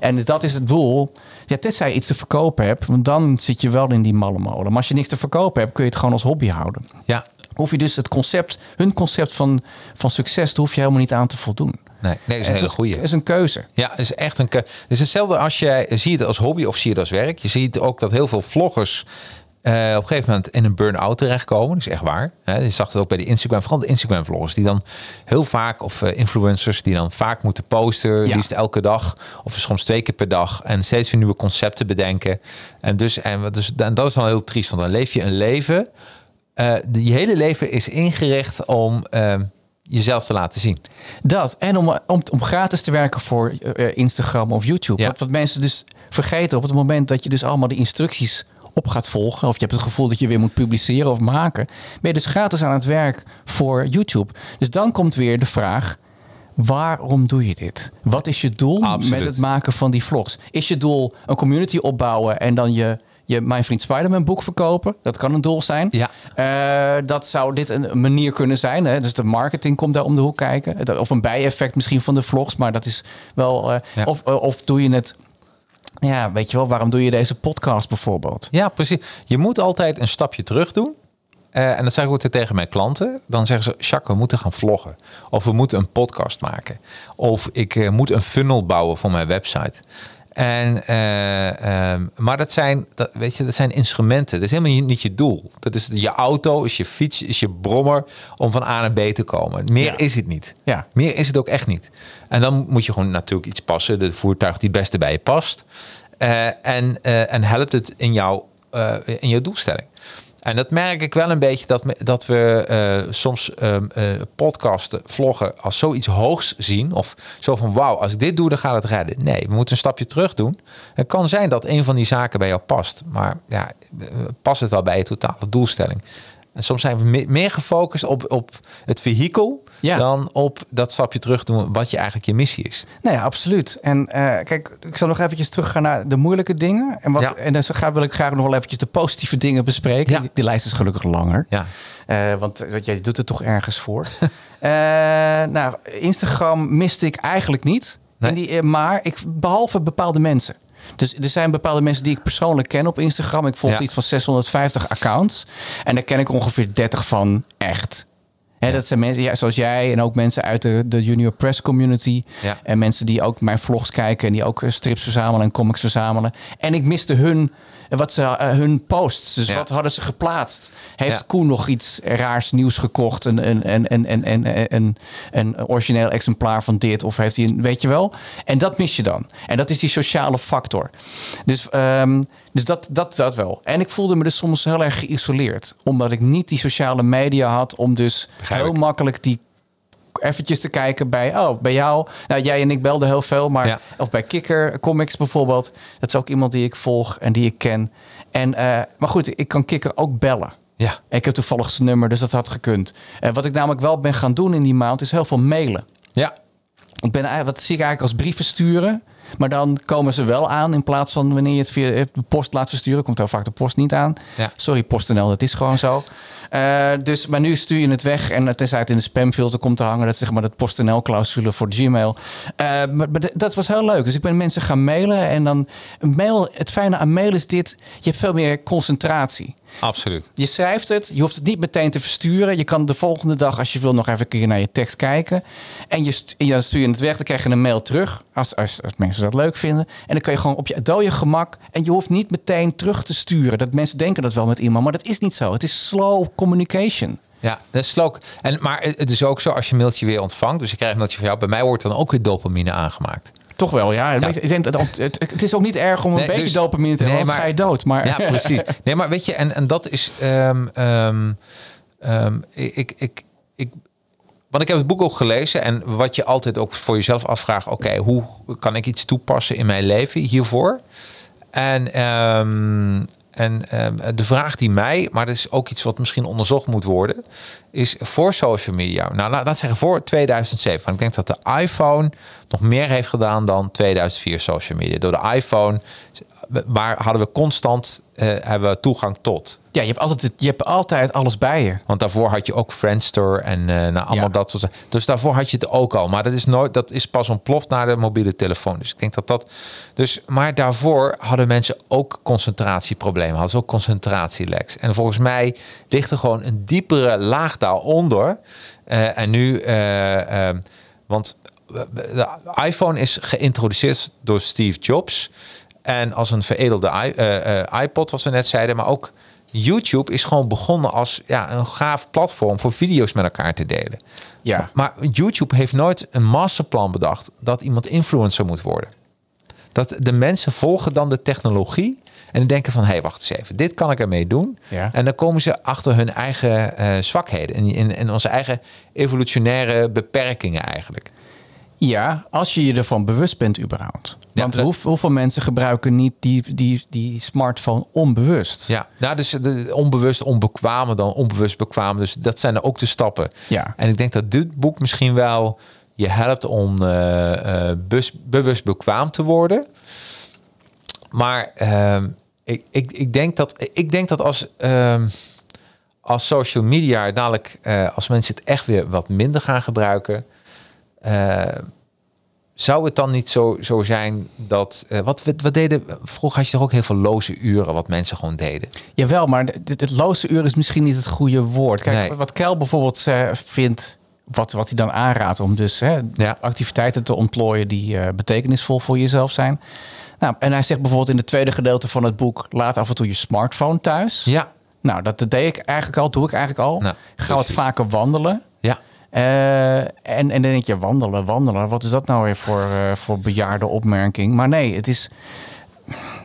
[SPEAKER 2] En dat is het doel. Ja, tenzij je iets te verkopen hebt, want dan zit je wel in die malle molen. Maar als je niks te verkopen hebt, kun je het gewoon als hobby houden.
[SPEAKER 1] ja.
[SPEAKER 2] Hoef je dus het concept, hun concept van, van succes, daar hoef je helemaal niet aan te voldoen.
[SPEAKER 1] Nee, nee, dat is een hele goeie.
[SPEAKER 2] Het is een keuze.
[SPEAKER 1] Ja, het is echt een. ke- Het is hetzelfde als je zie je het als hobby of zie je het als werk. Je ziet ook dat heel veel vloggers eh, op een gegeven moment in een burn-out terechtkomen. Dat is echt waar. Hè, je zag het ook bij de Instagram, vooral de Instagram-vloggers die dan heel vaak of eh, influencers die dan vaak moeten posten,
[SPEAKER 2] Ja.
[SPEAKER 1] liefst elke dag of soms twee keer per dag en steeds weer nieuwe concepten bedenken. En dus en wat dus en dat is dan heel triest, want dan leef je een leven. eh je hele leven is ingericht om eh, jezelf te laten zien.
[SPEAKER 2] Dat. En om, om, om gratis te werken voor Instagram of YouTube.
[SPEAKER 1] Ja.
[SPEAKER 2] Wat, wat mensen dus vergeten op het moment dat je dus allemaal de instructies op gaat volgen. Of je hebt het gevoel dat je weer moet publiceren of maken. Ben je dus gratis aan het werk voor YouTube. Dus dan komt weer de vraag. Waarom doe je dit? Wat is je doel
[SPEAKER 1] Absoluut.
[SPEAKER 2] met het maken van die vlogs? Is je doel een community opbouwen en dan je, je Mijn Vriend Spider-Man boek verkopen? Dat kan een doel zijn.
[SPEAKER 1] Ja.
[SPEAKER 2] Eh, dat zou dit een manier kunnen zijn. Hè? Dus de marketing komt daar om de hoek kijken. Of een bijeffect misschien van de vlogs. Maar dat is wel... eh,
[SPEAKER 1] Ja.
[SPEAKER 2] of, eh, of doe je het... Ja, weet je wel, waarom doe je deze podcast bijvoorbeeld?
[SPEAKER 1] Ja, precies. Je moet altijd een stapje terug doen. Eh, en dat zeg ik ook tegen mijn klanten. Dan zeggen ze, Jacques, we moeten gaan vloggen. Of we moeten een podcast maken. Of ik eh, moet een funnel bouwen voor mijn website. En, eh, ehm, maar dat zijn, dat, weet je, dat zijn instrumenten. Dat is helemaal niet, je doel. Dat is je auto, is je fiets, is je brommer om van A naar B te komen. Meer
[SPEAKER 2] Ja.
[SPEAKER 1] is het niet.
[SPEAKER 2] Ja.
[SPEAKER 1] Meer is het ook echt niet. En dan moet je gewoon natuurlijk iets passen. De voertuig die het beste bij je past. Eh, en, eh, en helpt het in, jou, eh, in je doelstelling. En dat merk ik wel een beetje dat, dat we eh, soms ehm, eh, podcasten, vloggen als zoiets hoogs zien. Of zo van wauw, als ik dit doe, dan gaat het redden. Nee, we moeten een stapje terug doen. Het kan zijn dat een van die zaken bij jou past. Maar ja, eh, past het wel bij je totale doelstelling? En soms zijn we me- meer gefocust op, op het vehikel
[SPEAKER 2] Ja.
[SPEAKER 1] dan op dat stapje terug doen wat je eigenlijk je missie is.
[SPEAKER 2] Nou ja, absoluut. En eh, kijk, ik zal nog eventjes teruggaan naar de moeilijke dingen. En, wat,
[SPEAKER 1] Ja.
[SPEAKER 2] en dan ga, wil ik graag nog wel eventjes de positieve dingen bespreken.
[SPEAKER 1] Ja.
[SPEAKER 2] Die, die lijst is gelukkig langer.
[SPEAKER 1] Ja,
[SPEAKER 2] Eh, want eh, jij doet het toch ergens voor. Eh, nou, Instagram miste ik eigenlijk niet.
[SPEAKER 1] Nee.
[SPEAKER 2] En die, maar ik, behalve bepaalde mensen. Dus er zijn bepaalde mensen die ik persoonlijk ken op Instagram. Ik volg
[SPEAKER 1] Ja.
[SPEAKER 2] iets van 650 accounts. En daar ken ik ongeveer 30 van echt. Hè, Dat zijn mensen ja, zoals jij en ook mensen uit de, de junior press community.
[SPEAKER 1] Ja.
[SPEAKER 2] En mensen die ook mijn vlogs kijken en die ook strips verzamelen en comics verzamelen. En ik miste hun, wat ze, eh, hun posts. Dus
[SPEAKER 1] Ja.
[SPEAKER 2] wat hadden ze geplaatst? Heeft
[SPEAKER 1] Ja.
[SPEAKER 2] Koen nog iets raars nieuws gekocht? Een, een, een, een, een, een, een, een origineel exemplaar van dit? Of heeft hij een, weet je wel? En dat mis je dan. En dat is die sociale factor. Dus, ehm, dus dat, dat, dat wel. En ik voelde me dus soms heel erg geïsoleerd. Omdat ik niet die sociale media had om dus heel makkelijk die eventjes te kijken bij, oh, bij jou. Nou, jij en ik belden heel veel, maar
[SPEAKER 1] Ja.
[SPEAKER 2] of bij Kikker Comics bijvoorbeeld. Dat is ook iemand die ik volg en die ik ken. En, eh, maar goed, ik kan Kikker ook bellen.
[SPEAKER 1] Ja.
[SPEAKER 2] Ik heb toevallig zijn nummer, dus dat had gekund. En wat ik namelijk wel ben gaan doen in die maand, is heel veel mailen.
[SPEAKER 1] Ja.
[SPEAKER 2] Ik ben eigenlijk, wat zie ik eigenlijk als brieven sturen. Maar dan komen ze wel aan in plaats van wanneer je het via de post laat versturen. Komt heel vaak de post niet aan.
[SPEAKER 1] Ja.
[SPEAKER 2] Sorry PostNL, dat is gewoon zo. Eh, dus, maar nu stuur je het weg en het in de spamfilter komt te hangen. Dat is zeg maar dat PostNL-clausule voor Gmail. Eh, maar, maar dat was heel leuk. Dus ik ben mensen gaan mailen en dan... Mail, het fijne aan mail is dit, je hebt veel meer concentratie.
[SPEAKER 1] Absoluut.
[SPEAKER 2] Je schrijft het, je hoeft het niet meteen te versturen. Je kan de volgende dag, als je wil, nog even een keer naar je tekst kijken. En je stu- en dan stuur je het weg, dan krijg je een mail terug. Als, als, als mensen dat leuk vinden. En dan kan je gewoon op je dode gemak. En je hoeft niet meteen terug te sturen. Dat mensen denken dat wel met iemand, maar dat is niet zo. Het is slow communication.
[SPEAKER 1] Ja, dat is ook. En, maar het is ook zo als je een mailtje weer ontvangt. Dus je krijgt een mailtje van jou. Bij mij wordt dan ook weer dopamine aangemaakt.
[SPEAKER 2] Toch wel, ja. Ik denk dat het, het, is ook niet erg om een
[SPEAKER 1] Nee,
[SPEAKER 2] beetje
[SPEAKER 1] dus-
[SPEAKER 2] dopamine te hebben,
[SPEAKER 1] nee,
[SPEAKER 2] anders
[SPEAKER 1] maar-
[SPEAKER 2] ga je dood. Maar
[SPEAKER 1] Ja, precies. Nee, maar weet je, en, en dat is. ehm, ik, ik, ik, want ik heb het boek ook gelezen. En wat je altijd ook voor jezelf afvraagt: oké, hoe kan ik iets toepassen in mijn leven hiervoor? En, ehm, en ehm, de vraag die mij, maar dat is ook iets wat misschien onderzocht moet worden, is voor social media. Nou, laat laat zeggen voor 2007. Want ik denk dat de iPhone nog meer heeft gedaan dan 2004 social media. Door de iPhone, waar hadden we constant eh, hebben we toegang tot.
[SPEAKER 2] ja, je hebt, altijd, je hebt altijd alles bij je.
[SPEAKER 1] Want daarvoor had je ook Friendster en eh nou, allemaal
[SPEAKER 2] Ja.
[SPEAKER 1] dat soort. Dus daarvoor had je het ook al. Maar dat is nooit, dat is pas ontploft naar de mobiele telefoon. Dus ik denk dat dat. Dus, maar daarvoor hadden mensen ook concentratieproblemen. Hadden ze ook concentratieleks. En volgens mij ligt er gewoon een diepere laag daaronder. Eh, en nu, eh, eh, want de iPhone is geïntroduceerd door Steve Jobs. En als een veredelde eh, eh, iPod, wat we net zeiden, maar ook YouTube is gewoon begonnen als ja, een gaaf platform voor video's met elkaar te delen.
[SPEAKER 2] Ja.
[SPEAKER 1] Maar YouTube heeft nooit een masterplan bedacht dat iemand influencer moet worden. Dat de mensen volgen dan de technologie en die denken van, hé, hey, wacht eens even, dit kan ik ermee doen.
[SPEAKER 2] Ja.
[SPEAKER 1] En dan komen ze achter hun eigen eh, zwakheden en in, in onze eigen evolutionaire beperkingen eigenlijk.
[SPEAKER 2] Ja, als je je ervan bewust bent überhaupt.
[SPEAKER 1] Ja,
[SPEAKER 2] Want
[SPEAKER 1] dat-
[SPEAKER 2] hoe, hoeveel mensen gebruiken niet die, die, die smartphone onbewust?
[SPEAKER 1] Ja, nou, dus de onbewust onbekwame dan onbewust bekwaam. Dus dat zijn er ook de stappen.
[SPEAKER 2] Ja.
[SPEAKER 1] En ik denk dat dit boek misschien wel je helpt om eh, eh, bus- bewust bekwaam te worden. Maar ehm, ik, ik, ik, denk dat, ik denk dat als, ehm, als social media dadelijk, eh, als mensen het echt weer wat minder gaan gebruiken, eh, zou het dan niet zo, zo zijn dat. eh, wat, wat, deden. Vroeger had je toch ook heel veel loze uren, wat mensen gewoon deden.
[SPEAKER 2] Jawel, maar het, het loze uur is misschien niet het goede woord. Kijk,
[SPEAKER 1] Nee.
[SPEAKER 2] wat Kel bijvoorbeeld eh, vindt, wat, wat hij dan aanraadt om dus hè,
[SPEAKER 1] Ja.
[SPEAKER 2] activiteiten te ontplooien die betekenisvol voor jezelf zijn. Nou, en hij zegt bijvoorbeeld in het tweede gedeelte van het boek, laat af en toe je smartphone thuis.
[SPEAKER 1] Ja,
[SPEAKER 2] Nou, dat deed ik eigenlijk al, doe ik eigenlijk al.
[SPEAKER 1] Nou,
[SPEAKER 2] Ga wat vaker wandelen.
[SPEAKER 1] ja.
[SPEAKER 2] Eh, en, en dan denk je, wandelen, wandelen. Wat is dat nou weer voor, eh, voor bejaarde opmerking? Maar nee, het is...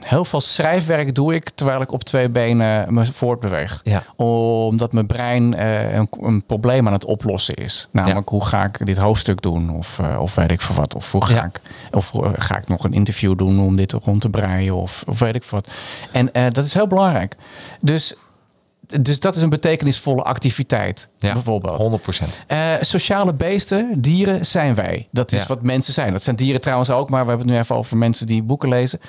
[SPEAKER 2] Heel veel schrijfwerk doe ik terwijl ik op twee benen me voortbeweeg.
[SPEAKER 1] Ja.
[SPEAKER 2] Omdat mijn brein eh, een, een probleem aan het oplossen is. Namelijk, hoe ga ik dit hoofdstuk doen? Of, of weet ik veel wat. Of hoe ga,
[SPEAKER 1] Ja.
[SPEAKER 2] ik, of ga ik nog een interview doen om dit rond te breien? Of, of weet ik veel wat. En dat is heel belangrijk. Dus, dus dat is een betekenisvolle activiteit.
[SPEAKER 1] Ja,
[SPEAKER 2] bijvoorbeeld.
[SPEAKER 1] 100%.
[SPEAKER 2] Eh, sociale beesten, dieren zijn wij. Dat is
[SPEAKER 1] Ja.
[SPEAKER 2] wat mensen zijn. Dat zijn dieren trouwens ook, maar we hebben het nu even over mensen die boeken lezen.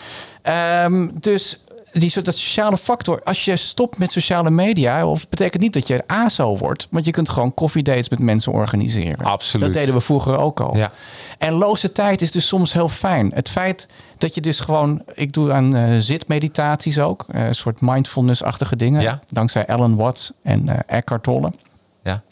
[SPEAKER 2] Ehm, dus die, dat sociale factor, als je stopt met sociale media, of betekent niet dat je ASO wordt, want je kunt gewoon koffiedates met mensen organiseren.
[SPEAKER 1] Absoluut.
[SPEAKER 2] Dat deden we vroeger ook al.
[SPEAKER 1] Ja.
[SPEAKER 2] En loze tijd is dus soms heel fijn. Het feit dat je dus gewoon, ik doe aan eh, zitmeditaties ook, eh, een soort mindfulness-achtige dingen,
[SPEAKER 1] Ja.
[SPEAKER 2] dankzij Alan Watts en eh, Eckhart Tolle.
[SPEAKER 1] Ja.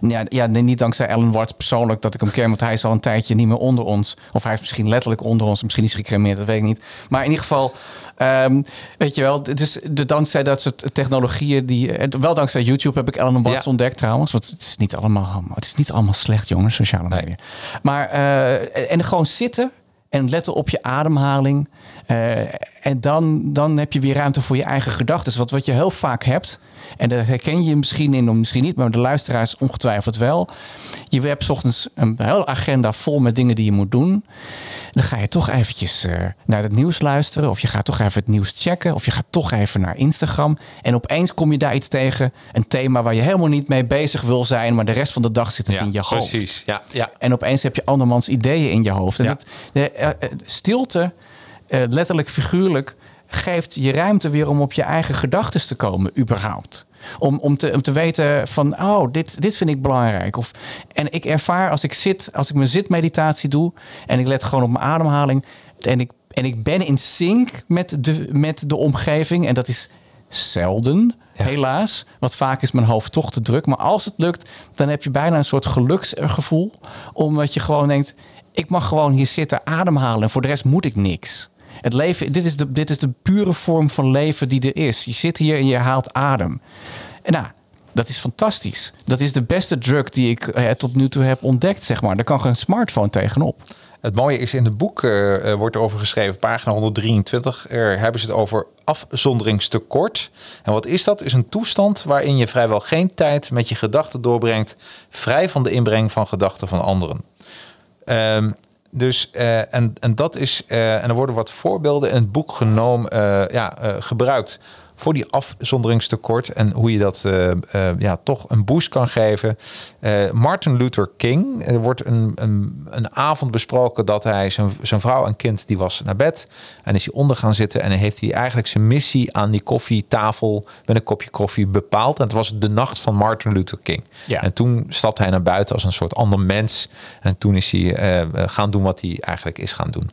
[SPEAKER 2] Ja, ja, nee, niet dankzij Alan Watts persoonlijk dat ik hem ken, want hij is al een tijdje niet meer onder ons. Of hij is misschien letterlijk onder ons, misschien is gecremeerd, dat weet ik niet. Maar in ieder geval, ehm, weet je wel, dus de, dankzij dat soort technologieën, die, wel dankzij YouTube heb ik Alan Watts
[SPEAKER 1] Ja.
[SPEAKER 2] ontdekt trouwens. Want het is niet allemaal, het is niet allemaal slecht, jongens, sociale
[SPEAKER 1] Nee.
[SPEAKER 2] media. Maar, en gewoon zitten en letten op je ademhaling. Eh, en dan, dan heb je weer ruimte voor je eigen gedachten. Wat, wat je heel vaak hebt, en daar herken je misschien in, of misschien niet, maar de luisteraars ongetwijfeld wel. Je hebt 's ochtends een hele agenda vol met dingen die je moet doen. Dan ga je toch eventjes eh, naar het nieuws luisteren. Of je gaat toch even het nieuws checken. Of je gaat toch even naar Instagram. En opeens kom je daar iets tegen. Een thema waar je helemaal niet mee bezig wil zijn. Maar de rest van de dag zit het
[SPEAKER 1] Ja,
[SPEAKER 2] in je hoofd.
[SPEAKER 1] precies. Ja, ja.
[SPEAKER 2] En opeens heb je andermans ideeën in je hoofd. En
[SPEAKER 1] Ja.
[SPEAKER 2] het- de, eh, stilte, eh, letterlijk figuurlijk, geeft je ruimte weer om op je eigen gedachten te komen, überhaupt. Om, om, te, om te weten van, oh, dit, dit vind ik belangrijk. Of, en ik ervaar als ik zit, als ik mijn zitmeditatie doe en ik let gewoon op mijn ademhaling en ik, en ik ben in sync met de, met de omgeving. En dat is zelden,
[SPEAKER 1] Ja.
[SPEAKER 2] helaas. Want vaak is mijn hoofd toch te druk. Maar als het lukt, dan heb je bijna een soort geluksgevoel. Omdat je gewoon denkt, ik mag gewoon hier zitten ademhalen. En voor de rest moet ik niks. Het leven, dit is, de, dit is de pure vorm van leven die er is. Je zit hier en je haalt adem. En nou, dat is fantastisch. Dat is de beste drug die ik eh, tot nu toe heb ontdekt, zeg maar. Daar kan geen smartphone tegenop.
[SPEAKER 1] Het mooie is in het boek eh, wordt over geschreven, pagina 123, er hebben ze het over afzonderingstekort. En wat is dat? Is een toestand waarin je vrijwel geen tijd met je gedachten doorbrengt, vrij van de inbreng van gedachten van anderen. Ehm, dus, eh, en, en dat is, eh, en er worden wat voorbeelden in het boek genomen, eh, ja, gebruikt voor die afzonderingstekort en hoe je dat eh, eh, ja, toch een boost kan geven. Eh, Martin Luther King, er wordt een, een, een avond besproken dat hij zijn, zijn vrouw en kind, die was naar bed en is hij onder gaan zitten en heeft hij eigenlijk zijn missie aan die koffietafel met een kopje koffie bepaald. En het was de nacht van Martin Luther King.
[SPEAKER 2] Ja.
[SPEAKER 1] En toen stapte hij naar buiten als een soort ander mens en toen is hij gaan doen wat hij eigenlijk is gaan doen.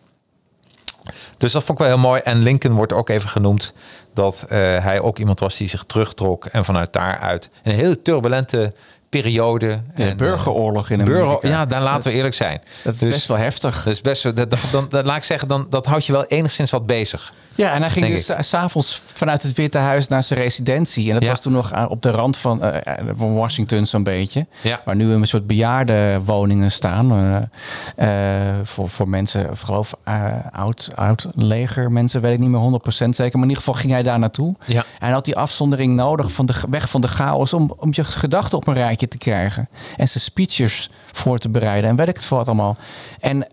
[SPEAKER 1] Dus dat vond ik wel heel mooi. En Lincoln wordt ook even genoemd dat eh, hij ook iemand was die zich terugtrok en vanuit daaruit een hele turbulente periode.
[SPEAKER 2] De
[SPEAKER 1] en,
[SPEAKER 2] burgeroorlog in
[SPEAKER 1] eh, burger-
[SPEAKER 2] Amerika.
[SPEAKER 1] Ja, daar laten we eerlijk zijn.
[SPEAKER 2] Dat is
[SPEAKER 1] Dus-
[SPEAKER 2] best wel heftig.
[SPEAKER 1] Dat is best dat, dan, dan, laat ik zeggen, dan, dat houdt je wel enigszins wat bezig.
[SPEAKER 2] Ja, en hij ging dus s'avonds vanuit het Witte Huis naar zijn residentie. En dat
[SPEAKER 1] Ja.
[SPEAKER 2] was toen nog op de rand van, eh, eh, van Washington zo'n beetje.
[SPEAKER 1] Ja.
[SPEAKER 2] Waar nu een soort bejaardenwoningen staan. eh, voor, voor mensen, of geloof oud, oud leger mensen, weet ik niet meer 100% zeker. Maar in ieder geval ging hij daar naartoe.
[SPEAKER 1] Ja.
[SPEAKER 2] En hij had die afzondering nodig van de weg van de chaos om, om je gedachten op een rijtje te krijgen. En zijn speeches voor te bereiden. En weet ik het voor wat allemaal. En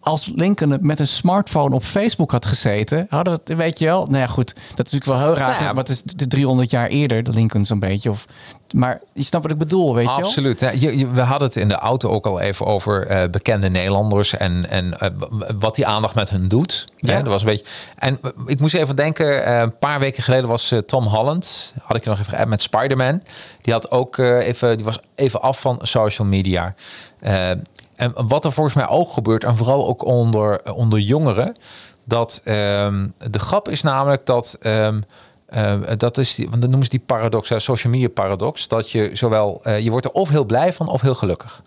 [SPEAKER 2] als Lincoln met een smartphone op Facebook had gezeten, hadden we weet je wel. Nou ja, goed, dat is natuurlijk wel heel raar.
[SPEAKER 1] Ja.
[SPEAKER 2] Het is de 300 jaar eerder, de Lincoln zo'n beetje. Of, maar je snapt wat ik bedoel, weet je wel?
[SPEAKER 1] Absoluut. Ja, je, je- we hadden het in de auto ook al even over eh, bekende Nederlanders en, en eh, wat die aandacht met hun doet.
[SPEAKER 2] Ja.
[SPEAKER 1] Dat was een beetje. En ik moest even denken, eh, een paar weken geleden was Tom Holland, had ik je nog even geappt, met Spider-Man. Die had ook even, die was even af van social media. En wat er volgens mij ook gebeurt, en vooral ook onder, onder jongeren, dat ehm, de grap is namelijk dat. ehm, eh, dat is die, want dan noemen ze die paradox, hè, social media paradox. Dat je zowel, eh, je wordt er of heel blij van of heel gelukkig.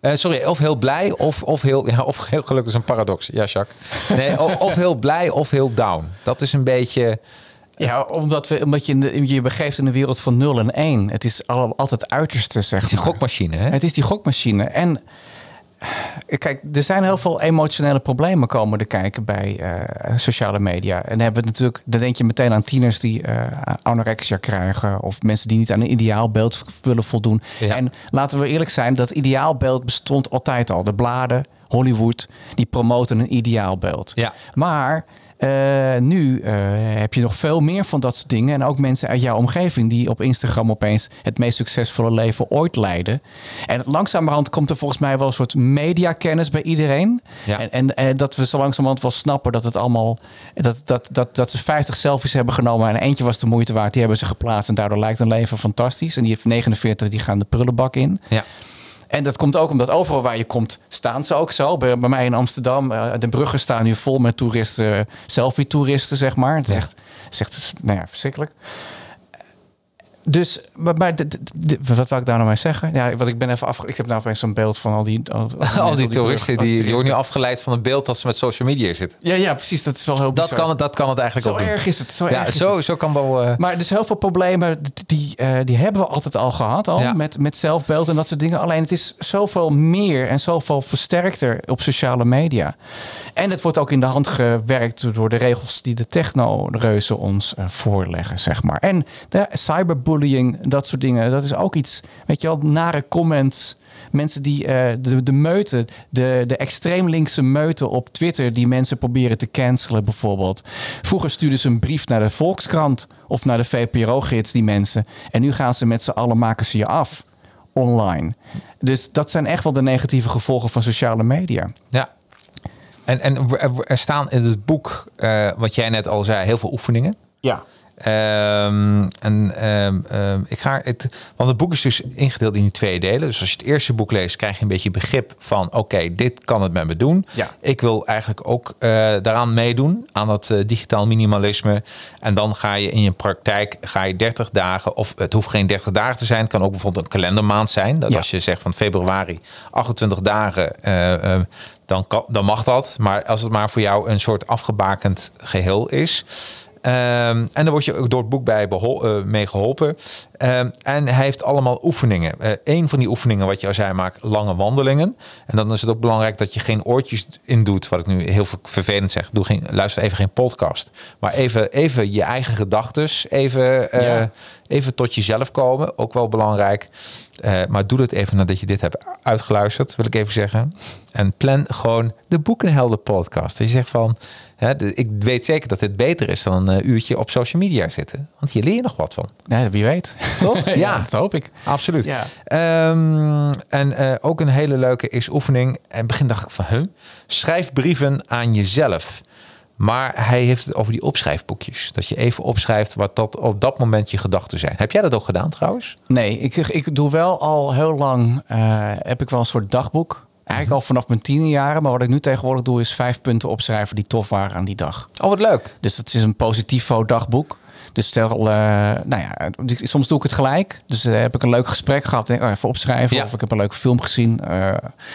[SPEAKER 1] Eh, sorry, of heel blij of, of, heel, ja, of heel gelukkig is een paradox. Ja, Jacques. Nee, of, of heel blij of heel down. Dat is een beetje.
[SPEAKER 2] Ja, omdat, we, omdat je in de, je begeeft in een wereld van 0 en 1. Het is al, altijd uiterste, zeg
[SPEAKER 1] Het is
[SPEAKER 2] maar.
[SPEAKER 1] gokmachine, hè?
[SPEAKER 2] Het is die gokmachine. En kijk, er zijn heel veel emotionele problemen komen te kijken bij eh, sociale media. En dan hebben we natuurlijk, dan denk je meteen aan tieners die eh, anorexia krijgen. Of mensen die niet aan een ideaalbeeld willen voldoen.
[SPEAKER 1] Ja.
[SPEAKER 2] En laten we eerlijk zijn, dat ideaalbeeld bestond altijd al. De bladen, Hollywood, die promoten een ideaalbeeld.
[SPEAKER 1] Ja.
[SPEAKER 2] Maar eh, nu eh, heb je nog veel meer van dat soort dingen. En ook mensen uit jouw omgeving die op Instagram opeens het meest succesvolle leven ooit leiden. En langzamerhand komt er volgens mij wel een soort mediakennis bij iedereen.
[SPEAKER 1] Ja.
[SPEAKER 2] En, en, eh, dat we zo langzamerhand wel snappen dat het allemaal. Dat, dat, dat, dat ze 50 selfies hebben genomen. En eentje was de moeite waard. Die hebben ze geplaatst. En daardoor lijkt hun leven fantastisch. En die heeft 49, die gaan de prullenbak in.
[SPEAKER 1] Ja.
[SPEAKER 2] En dat komt ook omdat overal waar je komt, staan ze ook zo. Bij, bij mij in Amsterdam, eh, de bruggen staan nu vol met toeristen, eh, selfie-toeristen, zeg maar. Het is
[SPEAKER 1] Ja.
[SPEAKER 2] echt, het is echt nou ja, verschrikkelijk. Dus, maar, wat wou ik daar nou mee zeggen? Ja, wat ik ben even af. Ik heb nou opeens zo'n beeld van al die. Al,
[SPEAKER 1] Al die toeristen die, die worden nu afgeleid van het beeld dat ze met social media zitten.
[SPEAKER 2] Ja, ja, precies. Dat is wel heel
[SPEAKER 1] Dat
[SPEAKER 2] bizar.
[SPEAKER 1] kan het, dat kan het eigenlijk
[SPEAKER 2] Zo
[SPEAKER 1] ook doen.
[SPEAKER 2] erg is het. Zo
[SPEAKER 1] Ja,
[SPEAKER 2] erg is
[SPEAKER 1] zo,
[SPEAKER 2] het.
[SPEAKER 1] zo kan wel... eh,
[SPEAKER 2] Maar dus heel veel problemen, die, eh, die hebben we altijd al gehad. Al,
[SPEAKER 1] Ja.
[SPEAKER 2] met, met zelfbeeld en dat soort dingen. Alleen het is zoveel meer en zoveel versterkter op sociale media. En het wordt ook in de hand gewerkt door de regels die de techno-reuzen ons eh, voorleggen, zeg maar. En de cyberbullying, dat soort dingen, dat is ook iets, weet je wel, nare comments. Mensen die eh, de, de meute, de, de extreem linkse meute op Twitter, die mensen proberen te cancelen, bijvoorbeeld. Vroeger stuurden ze een brief naar de Volkskrant of naar de VPRO-gids, die mensen. En nu gaan ze met z'n allen maken ze je af online. Dus dat zijn echt wel de negatieve gevolgen van sociale media.
[SPEAKER 1] Ja. En, en er- er staan in het boek, eh, wat jij net al zei, heel veel oefeningen.
[SPEAKER 2] Ja.
[SPEAKER 1] Ehm, en ehm, ehm, ik ga het, want het boek is dus ingedeeld in twee delen. Dus als je het eerste boek leest, krijg je een beetje begrip van: oké, dit kan het met me doen.
[SPEAKER 2] Ja.
[SPEAKER 1] Ik wil eigenlijk ook eh, daaraan meedoen, aan dat eh, digitaal minimalisme. En dan ga je in je praktijk ga je 30 dagen, of het hoeft geen 30 dagen te zijn, het kan ook bijvoorbeeld een kalendermaand zijn. Dat
[SPEAKER 2] Ja.
[SPEAKER 1] als je zegt van februari 28 dagen. eh, dan, kan, dan mag dat. Maar als het maar voor jou een soort afgebakend geheel is. Ehm, en daar word je ook door het boek bij eh, mee geholpen. Ehm, en hij heeft allemaal oefeningen. Eh een van die oefeningen, wat je al zei, maakt lange wandelingen. En dan is het ook belangrijk dat je geen oortjes in doet. Wat ik nu heel ver- vervelend zeg. Doe geen, luister even geen podcast. Maar even, even je eigen gedachten. Even, eh,
[SPEAKER 2] Ja.
[SPEAKER 1] even tot jezelf komen. Ook wel belangrijk. Eh, maar doe dat even nadat je dit hebt uitgeluisterd, wil ik even zeggen. En plan gewoon de Boekenhelden podcast. Dus je zegt van, hè, ik weet zeker dat dit beter is dan een uurtje op social media zitten. Want hier leer je nog wat van.
[SPEAKER 2] Nee, wie weet.
[SPEAKER 1] Toch?
[SPEAKER 2] ja,
[SPEAKER 1] Ja.
[SPEAKER 2] dat hoop ik.
[SPEAKER 1] Absoluut.
[SPEAKER 2] Ja.
[SPEAKER 1] Ehm, en eh, ook een hele leuke is oefening. En in het begin dacht ik van, huh? schrijf brieven aan jezelf. Maar hij heeft het over die opschrijfboekjes. Dat je even opschrijft wat dat op dat moment je gedachten zijn. Heb jij dat ook gedaan trouwens?
[SPEAKER 2] Nee, ik, ik doe wel al heel lang, eh, heb ik wel een soort dagboek. Eigenlijk al vanaf mijn tiende jaren. Maar wat ik nu tegenwoordig doe is vijf punten opschrijven die tof waren aan die dag.
[SPEAKER 1] Oh, wat leuk.
[SPEAKER 2] Dus dat is een positivo dagboek. Dus stel, eh, nou ja, soms doe ik het gelijk. Dus eh, heb ik een leuk gesprek gehad, denk, oh, even opschrijven.
[SPEAKER 1] Ja.
[SPEAKER 2] Of ik heb een leuke film gezien. eh,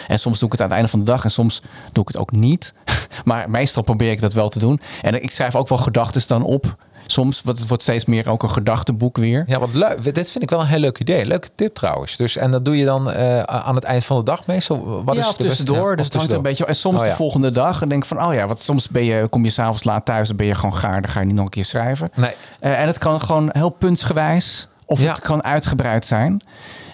[SPEAKER 2] en soms doe ik het aan het einde van de dag en soms doe ik het ook niet. maar meestal probeer ik dat wel te doen. En ik schrijf ook wel gedachten dan op. Soms, want het wordt steeds meer ook een gedachtenboek weer.
[SPEAKER 1] Ja, wat leuk. Dit vind ik wel een heel leuk idee. Leuke tip trouwens. Dus, en dat doe je dan eh, aan het eind van de dag meestal? Wat
[SPEAKER 2] ja,
[SPEAKER 1] is
[SPEAKER 2] of
[SPEAKER 1] de beste-
[SPEAKER 2] tussendoor.
[SPEAKER 1] Ja,
[SPEAKER 2] dus
[SPEAKER 1] of
[SPEAKER 2] het hangt een beetje. En soms
[SPEAKER 1] Oh,
[SPEAKER 2] de volgende dag. En denk van, oh ja, wat soms ben je, kom je s'avonds laat thuis. Dan ben je gewoon gaar. Dan ga je niet nog een keer schrijven.
[SPEAKER 1] Nee.
[SPEAKER 2] Eh, en het kan gewoon heel puntsgewijs. Of
[SPEAKER 1] Ja.
[SPEAKER 2] het kan uitgebreid zijn.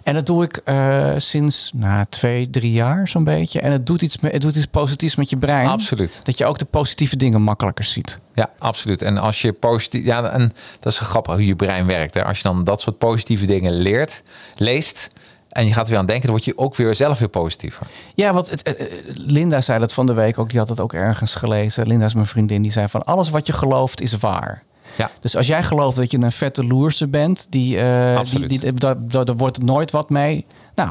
[SPEAKER 2] En dat doe ik eh, sinds nou, twee, drie jaar zo'n beetje. En het doet, iets het doet iets positiefs met je brein.
[SPEAKER 1] Absoluut.
[SPEAKER 2] Dat je ook de positieve dingen makkelijker ziet.
[SPEAKER 1] Ja, absoluut. En als je positief. Ja, en dat is grappig hoe je brein werkt. Hè? Als je dan dat soort positieve dingen leert, leest. En je gaat er weer aan denken, dan word je ook weer zelf weer positiever.
[SPEAKER 2] Ja, want het, eh, eh, Linda zei dat van de week ook. Die had het ook ergens gelezen. Linda is mijn vriendin. Die zei van alles wat je gelooft is waar.
[SPEAKER 1] Ja.
[SPEAKER 2] Dus als jij gelooft dat je een vette loerse bent, die, eh die, die, daar, wordt nooit wat mee. Nou,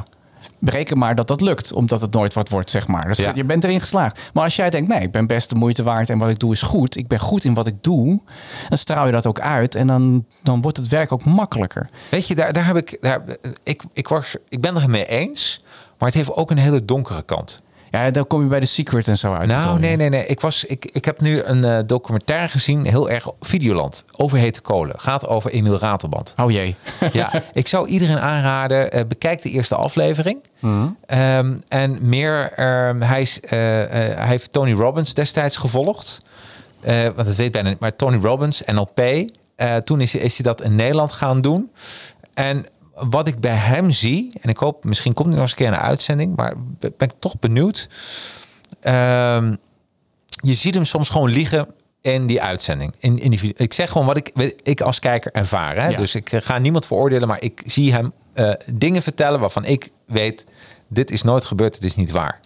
[SPEAKER 2] bereken maar dat dat lukt, omdat het nooit wat wordt, zeg maar. Dus
[SPEAKER 1] Ja.
[SPEAKER 2] je bent erin geslaagd. Maar als jij denkt, nee, ik ben best de moeite waard en wat ik doe is goed. Ik ben goed in wat ik doe. Dan straal je dat ook uit en dan, dan wordt het werk ook makkelijker.
[SPEAKER 1] Weet je, daar, daar heb ik, daar, ik, ik, was, ik ben er mee eens. Maar het heeft ook een hele donkere kant.
[SPEAKER 2] Ja, dan kom je bij de secret en zo uit.
[SPEAKER 1] Nou, nee, nee, nee. Ik, was, ik, ik heb nu een eh, documentaire gezien, heel erg Videoland, over hete kolen. Gaat over Emiel Ratelband.
[SPEAKER 2] Oh jee.
[SPEAKER 1] Ja, ik zou iedereen aanraden, eh, bekijk de eerste aflevering. Ehm, en meer, ehm, hij, is, eh, eh, hij heeft Tony Robbins destijds gevolgd. Eh, want dat weet bijna niet, maar Tony Robbins, NLP. eh, toen is, is hij dat in Nederland gaan doen. En wat ik bij hem zie, en ik hoop, misschien komt hij nog eens een keer een uitzending, maar ben ik toch benieuwd. Ehm, je ziet hem soms gewoon liegen in die uitzending. In, in die, ik zeg gewoon wat ik, ik als kijker ervaar. Hè?
[SPEAKER 2] Ja.
[SPEAKER 1] Dus ik eh, ga niemand veroordelen, maar ik zie hem eh, dingen vertellen waarvan ik weet, dit is nooit gebeurd, dit is niet waar.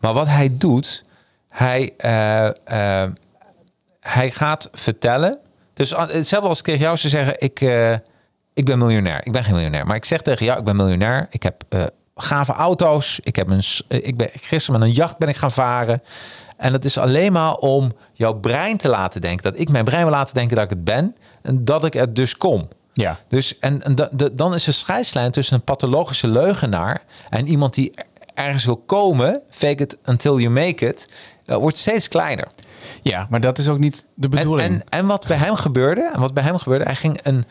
[SPEAKER 1] Maar wat hij doet, hij, eh, hij gaat vertellen. Dus hetzelfde als ik tegen jou zou zeggen, ik, ik ben miljonair. Ik ben geen miljonair, maar ik zeg tegen jou, ik ben miljonair. Ik heb eh, gave auto's. Ik heb een, eh, ik ben gisteren met een jacht ben ik gaan varen. En dat is alleen maar om jouw brein te laten denken dat ik mijn brein wil laten denken dat ik het ben en dat ik er dus kom.
[SPEAKER 2] Ja.
[SPEAKER 1] Dus en, en da- de- dan is de scheidslijn tussen een pathologische leugenaar en iemand die ergens wil komen, fake it until you make it, eh, wordt steeds kleiner.
[SPEAKER 2] Ja, maar dat is ook niet de
[SPEAKER 1] En,
[SPEAKER 2] bedoeling.
[SPEAKER 1] en, en wat bij hem gebeurde, en wat bij hem gebeurde, hij ging een.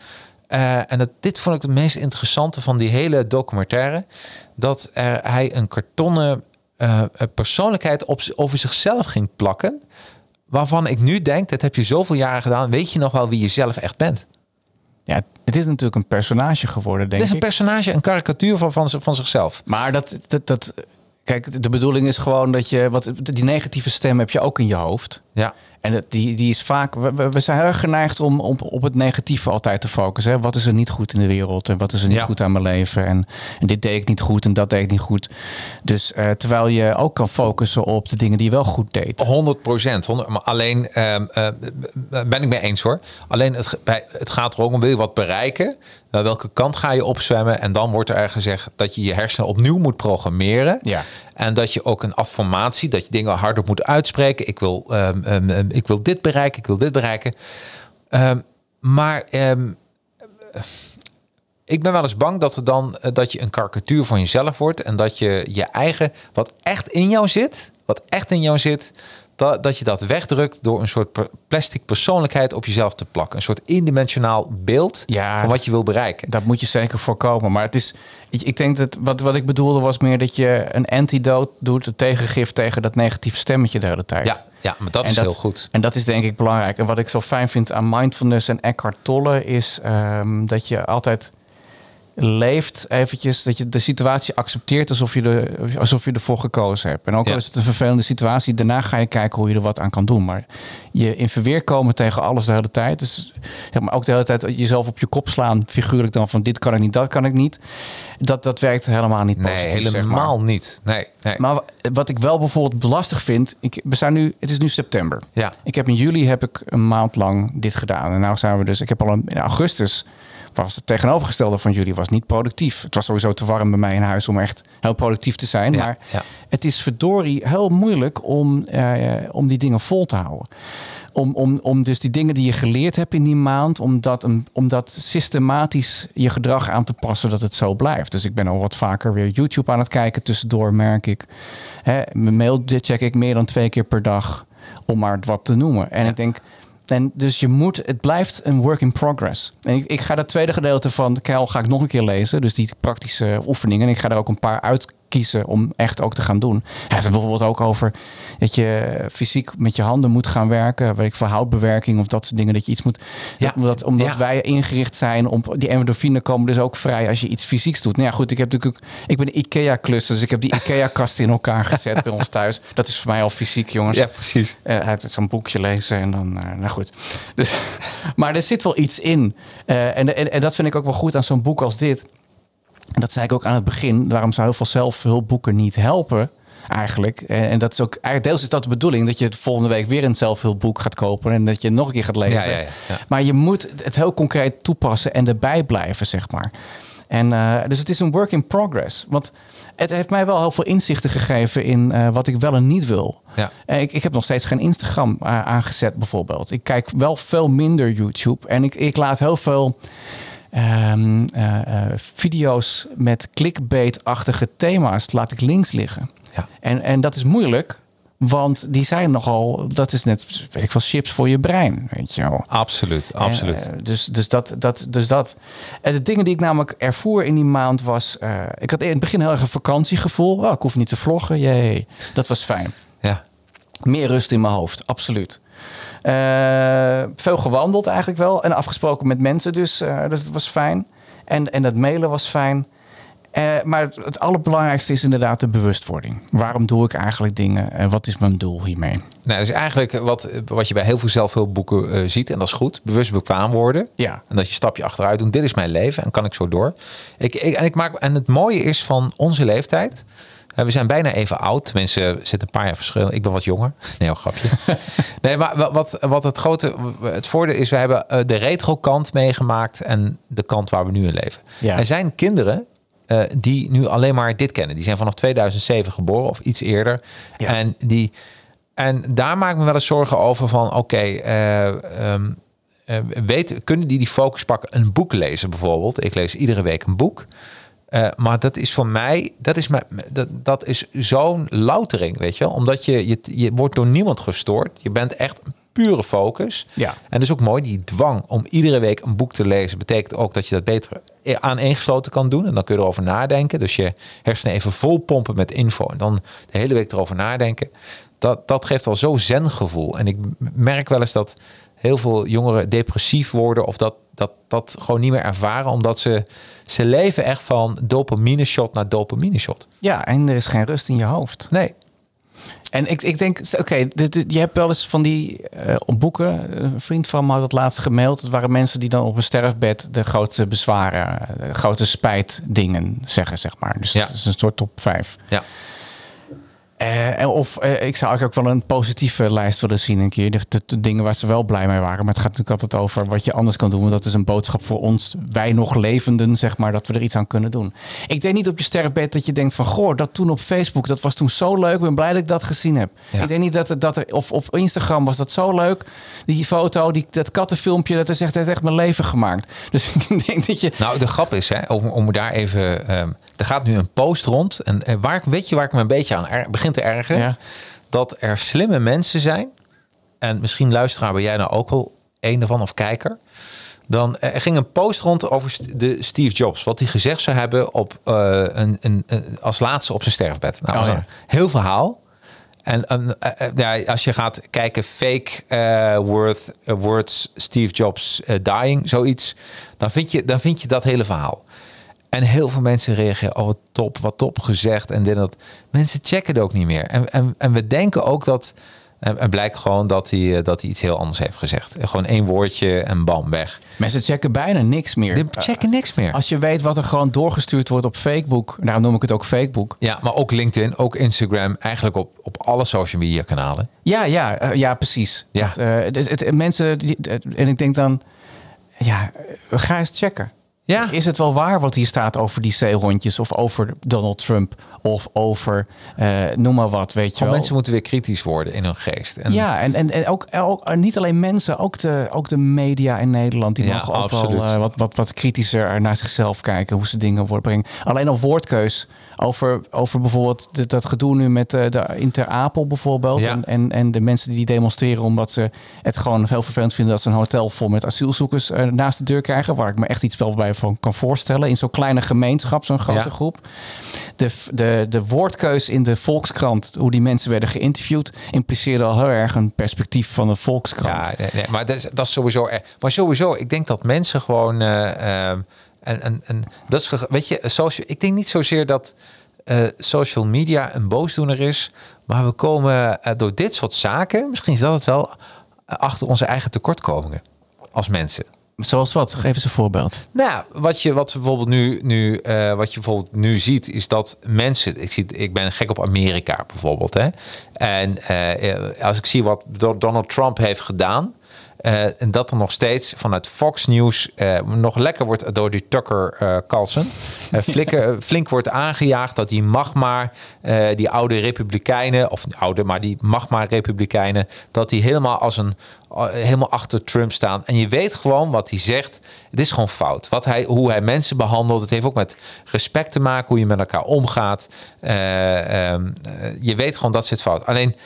[SPEAKER 1] Eh, en dat, dit vond ik het meest interessante van die hele documentaire. Dat er, hij een kartonnen eh, persoonlijkheid op, over zichzelf ging plakken. Waarvan ik nu denk, dat heb je zoveel jaren gedaan. Weet je nog wel wie je zelf echt bent?
[SPEAKER 2] ja, het is natuurlijk een personage geworden, denk
[SPEAKER 1] Dit is een
[SPEAKER 2] ik.
[SPEAKER 1] personage, een karikatuur van, van, van zichzelf.
[SPEAKER 2] Maar dat, dat, dat, kijk, de bedoeling is gewoon dat je, wat, die negatieve stem heb je ook in je hoofd.
[SPEAKER 1] Ja.
[SPEAKER 2] En dat- die, die is vaak, we, zijn heel erg geneigd om op, op het negatieve altijd te focussen. Hè? Wat is er niet goed in de wereld en wat is er niet
[SPEAKER 1] Ja.
[SPEAKER 2] goed aan mijn leven? En, en dit deed ik niet goed en dat deed ik niet goed. Dus eh, terwijl je ook kan focussen op de dingen die je wel goed deed.
[SPEAKER 1] 100 procent. Maar alleen ehm, eh, ben ik mee eens hoor. Alleen het, het gaat er ook om wil je wat bereiken. Naar welke kant ga je opzwemmen? En dan wordt er gezegd dat je je hersenen opnieuw moet programmeren.
[SPEAKER 2] Ja.
[SPEAKER 1] En dat je ook een affirmatie, dat je dingen harder moet uitspreken. Ik wil, ehm, ehm, ehm, ik wil dit bereiken, ik wil dit bereiken. Maar ik ben wel eens bang dat, er dan, eh, dat je een karikatuur van jezelf wordt. En dat je je eigen, wat echt in jou zit, wat echt in jou zit, dat, dat je dat wegdrukt door een soort plastic persoonlijkheid op jezelf te plakken. Een soort indimensionaal beeld
[SPEAKER 2] Ja.
[SPEAKER 1] van wat je wil bereiken.
[SPEAKER 2] Dat moet je zeker voorkomen. Maar het is, ik, denk dat wat, wat ik bedoelde was meer dat je een antidote doet, een tegengif tegen dat negatieve stemmetje de hele tijd.
[SPEAKER 1] Ja, ja, maar dat
[SPEAKER 2] En
[SPEAKER 1] is heel goed.
[SPEAKER 2] En dat is denk ik belangrijk. En wat ik zo fijn vind aan mindfulness en Eckhart Tolle is ehm, dat je altijd leeft eventjes, dat je de situatie accepteert alsof je, de, alsof je ervoor gekozen hebt. En ook al
[SPEAKER 1] Ja.
[SPEAKER 2] is het een vervelende situatie, daarna ga je kijken hoe je er wat aan kan doen. Maar je in verweer komen tegen alles de hele tijd. Dus zeg maar, ook de hele tijd jezelf op je kop slaan, figuurlijk dan van dit kan ik niet, dat kan ik niet. Dat, dat werkt helemaal niet
[SPEAKER 1] Nee,
[SPEAKER 2] positief, zeg maar.
[SPEAKER 1] helemaal niet. Nee, nee.
[SPEAKER 2] Maar wa- wat ik wel bijvoorbeeld lastig vind, ik, we zijn nu, het is nu september.
[SPEAKER 1] Ja.
[SPEAKER 2] Ik heb in juli heb ik een maand lang dit gedaan. En nou zijn we dus, ik heb al een, in augustus was het tegenovergestelde van jullie was niet productief. Het was sowieso te warm bij mij in huis om echt heel productief te zijn.
[SPEAKER 1] Ja,
[SPEAKER 2] maar
[SPEAKER 1] ja.
[SPEAKER 2] het is verdorie heel moeilijk om, eh, om die dingen vol te houden. Om, om, om dus die dingen die je geleerd hebt in die maand, om dat, om dat systematisch je gedrag aan te passen dat het zo blijft. Dus ik ben al wat vaker weer YouTube aan het kijken tussendoor, merk ik. Hè, mijn mail check ik meer dan twee keer per dag, om maar wat te noemen. En ik denk, en dus je moet, het blijft een work in progress. En ik, ga dat tweede gedeelte van de Keil ga ik nog een keer lezen. Dus die praktische oefeningen. En ik ga er ook een paar uitkiezen om echt ook te gaan doen. Hij heeft het bijvoorbeeld ook over dat je fysiek met je handen moet gaan werken. Weet ik, voor houtbewerking of dat soort dingen. Dat je iets moet.
[SPEAKER 1] Ja,
[SPEAKER 2] Omdat, omdat
[SPEAKER 1] ja.
[SPEAKER 2] wij ingericht zijn om die endorfine komen dus ook vrij als je iets fysieks doet. Nou ja, goed, ik heb natuurlijk ik ben IKEA-cluster, dus ik heb die IKEA-kast in elkaar gezet bij ons thuis. Dat is voor mij al fysiek, jongens.
[SPEAKER 1] Ja, precies.
[SPEAKER 2] Eh, hij heeft zo'n boekje lezen en dan, eh, nou goed. Dus, maar er zit wel iets in. Eh, en, en, en dat vind ik ook wel goed aan zo'n boek als dit. En dat zei ik ook aan het begin. Waarom zou heel veel zelfhulpboeken niet helpen? Eigenlijk. En, en dat is ook, eigenlijk deels is dat de bedoeling. Dat je volgende week weer een zelfhulpboek gaat kopen. En dat je nog een keer gaat lezen.
[SPEAKER 1] Ja, ja, ja, ja.
[SPEAKER 2] Maar je moet het heel concreet toepassen en erbij blijven, zeg maar. En, eh, dus het is een work in progress. Want het heeft mij wel heel veel inzichten gegeven in eh, wat ik wel en niet wil.
[SPEAKER 1] Ja.
[SPEAKER 2] En ik, ik heb nog steeds geen Instagram eh, aangezet, bijvoorbeeld. Ik kijk wel veel minder YouTube. En ik, ik laat heel veel ehm, eh, eh, video's met clickbait-achtige thema's laat ik links liggen.
[SPEAKER 1] Ja.
[SPEAKER 2] En, en dat is moeilijk, want die zijn nogal... Dat is net, weet ik wel, chips voor je brein, weet je wel.
[SPEAKER 1] Absoluut, absoluut.
[SPEAKER 2] Eh, dus, dus dat. dat, dus dat. En de dingen die ik namelijk ervoer in die maand was... ik had in het begin heel erg een vakantiegevoel. Oh, ik hoef niet te vloggen. Jee. Dat was fijn.
[SPEAKER 1] ja.
[SPEAKER 2] Meer rust in mijn hoofd, absoluut. Eh, veel gewandeld eigenlijk wel. En afgesproken met mensen, dus, eh, dus dat was fijn. En, en dat mailen was fijn. Eh, maar het, het allerbelangrijkste is inderdaad de bewustwording. Waarom doe ik eigenlijk dingen? En wat is mijn doel hiermee?
[SPEAKER 1] Nou, dat is eigenlijk wat, wat je bij heel veel zelfhulpboeken ziet. En dat is goed. Bewust bekwaam worden.
[SPEAKER 2] Ja.
[SPEAKER 1] En dat je een stapje achteruit doet. Dit is mijn leven en kan ik zo door. Ik, ik, en, ik maak, en het mooie is van onze leeftijd. Eh, we zijn bijna even oud. Mensen zitten een paar jaar verschil. Ik ben wat jonger. Nee, een grapje. nee, maar wa- wat, wat het grote... Het voordeel is, we hebben eh, de retro kant meegemaakt. En de kant waar we nu in leven.
[SPEAKER 2] Ja.
[SPEAKER 1] Er zijn kinderen eh, die nu alleen maar dit kennen. Die zijn vanaf 2007 geboren of iets eerder.
[SPEAKER 2] Ja.
[SPEAKER 1] En die... En daar maak ik me wel eens zorgen over van, oké, eh, ehm, eh, kunnen die die focus pakken? Een boek lezen bijvoorbeeld. Ik lees iedere week een boek. Eh, maar dat is voor mij, dat is, mijn, dat, dat is zo'n loutering, weet je. Omdat je, je, je wordt door niemand gestoord. Je bent echt pure focus.
[SPEAKER 2] Ja.
[SPEAKER 1] En dat is ook mooi, die dwang om iedere week een boek te lezen... betekent ook dat je dat beter aaneengesloten kan doen. En dan kun je erover nadenken. Dus je hersenen even vol pompen met info... en dan de hele week erover nadenken. Dat, dat geeft al zo zen gevoel. En ik merk wel eens dat heel veel jongeren depressief worden... of dat, dat, dat gewoon niet meer ervaren... omdat ze, ze leven echt van dopamine shot naar dopamine shot.
[SPEAKER 2] Ja, en er is geen rust in je hoofd.
[SPEAKER 1] Nee,
[SPEAKER 2] En ik, ik denk, oké, je hebt wel eens van die eh, boeken. Een vriend van me had het laatst gemaild. Het waren mensen die dan op een sterfbed de grote bezwaren, de grote spijtdingen zeggen, zeg maar. Dus
[SPEAKER 1] Ja.
[SPEAKER 2] het is een soort top 5.
[SPEAKER 1] ja.
[SPEAKER 2] Eh, of eh, ik zou eigenlijk ook wel een positieve lijst willen zien een keer. De, de- de dingen waar ze wel blij mee waren. Maar het gaat natuurlijk altijd over wat je anders kan doen. Want dat is een boodschap voor ons, wij nog levenden, zeg maar, dat we er iets aan kunnen doen. Ik denk niet op je sterfbed dat je denkt van, goh, dat toen op Facebook, dat was toen zo leuk. Ik ben blij dat ik dat gezien heb.
[SPEAKER 1] Ja.
[SPEAKER 2] Ik denk niet dat, dat er, of op Instagram was dat zo leuk. Die foto, die, dat kattenfilmpje, dat is echt, dat heeft echt mijn leven gemaakt. Dus ik denk dat je,
[SPEAKER 1] Nou, de grap is, hè, om, om daar even. ehm, er gaat nu een post rond. En waar, weet je waar ik me een beetje aan er, begin te ergeren?
[SPEAKER 2] Ja.
[SPEAKER 1] Dat er slimme mensen zijn. En misschien luisteraar ben jij nou ook wel een ervan of kijker. Dan eh, er ging een post rond over de Steve Jobs. Wat hij gezegd zou hebben op, eh, een, een, een- als laatste op zijn sterfbed. Nou,
[SPEAKER 2] Oh, ja.
[SPEAKER 1] heel verhaal. En en, eh, ja, als je gaat kijken, fake worth, eh, words Steve Jobs dying, zoiets, dan vind, je, dan vind je dat hele verhaal. En heel veel mensen reageren, oh wat top, wat top gezegd en dit en dat. Mensen checken het ook niet meer. En, en, en we denken ook dat, en, en blijkt gewoon dat hij, eh, dat hij iets heel anders heeft gezegd. Gewoon één woordje en bam, weg.
[SPEAKER 2] mensen checken bijna niks meer.
[SPEAKER 1] Die checken niks meer.
[SPEAKER 2] Als je weet wat er gewoon doorgestuurd wordt op Facebook, daarom noem ik het ook Facebook.
[SPEAKER 1] Ja, maar ook LinkedIn, ook Instagram, eigenlijk op, op alle social media kanalen.
[SPEAKER 2] Ja, ja, eh, ja, precies.
[SPEAKER 1] Ja.
[SPEAKER 2] Want, eh, het, het- mensen, die, en ik denk dan, ja, ga eens checken.
[SPEAKER 1] Ja.
[SPEAKER 2] Is het wel waar wat hier staat over die zeehondjes of over Donald Trump of over eh, noem maar wat, weet je wel?
[SPEAKER 1] mensen moeten weer kritisch worden in hun geest. En
[SPEAKER 2] Ja, en, en, en ook, ook niet alleen mensen, ook de, ook de media in Nederland. Die
[SPEAKER 1] Ja,
[SPEAKER 2] mogen ook
[SPEAKER 1] absoluut.
[SPEAKER 2] wel eh, wat, wat, wat kritischer naar zichzelf kijken. Hoe ze dingen worden brengen. Alleen al woordkeus. Over, over bijvoorbeeld de- dat gedoe nu met eh, de Interapel bijvoorbeeld.
[SPEAKER 1] Ja.
[SPEAKER 2] En, en, en de mensen die demonstreren omdat ze het gewoon heel vervelend vinden... dat ze een hotel vol met asielzoekers naast de deur krijgen. Waar ik me echt iets wel bij van kan voorstellen. In zo'n kleine gemeenschap, zo'n grote
[SPEAKER 1] Ja.
[SPEAKER 2] groep. De, de, de woordkeus in de Volkskrant, hoe die mensen werden geïnterviewd... impliceerde al heel erg een perspectief van de Volkskrant.
[SPEAKER 1] Ja, nee, nee, maar dat is, dat is sowieso. Maar sowieso, ik denk dat mensen gewoon. eh, ehm, en, en, en dat is, weet je, social, ik denk niet zozeer dat eh, social media een boosdoener is, maar we komen eh, door dit soort zaken, misschien is dat het wel, eh, achter onze eigen tekortkomingen als mensen.
[SPEAKER 2] Zoals wat? Geef eens een voorbeeld.
[SPEAKER 1] Nou, wat je wat bijvoorbeeld nu, nu eh, wat je bijvoorbeeld nu ziet, is dat mensen. Ik zie, ik ben gek op Amerika bijvoorbeeld, hè. En eh, als ik zie wat Do- Donald Trump heeft gedaan. Eh, en dat er nog steeds vanuit Fox News eh, nog lekker wordt door die Tucker eh Carlson. eh, flikke- flink wordt aangejaagd dat die magma, eh, die oude republikeinen, of oude, maar die magma republikeinen, dat die helemaal als een helemaal achter Trump staan. En je weet gewoon wat hij zegt. Het is gewoon fout. Wat hij, hoe hij mensen behandelt. Het heeft ook met respect te maken. Hoe je met elkaar omgaat. Eh, ehm, eh, je weet gewoon dat zit fout. Alleen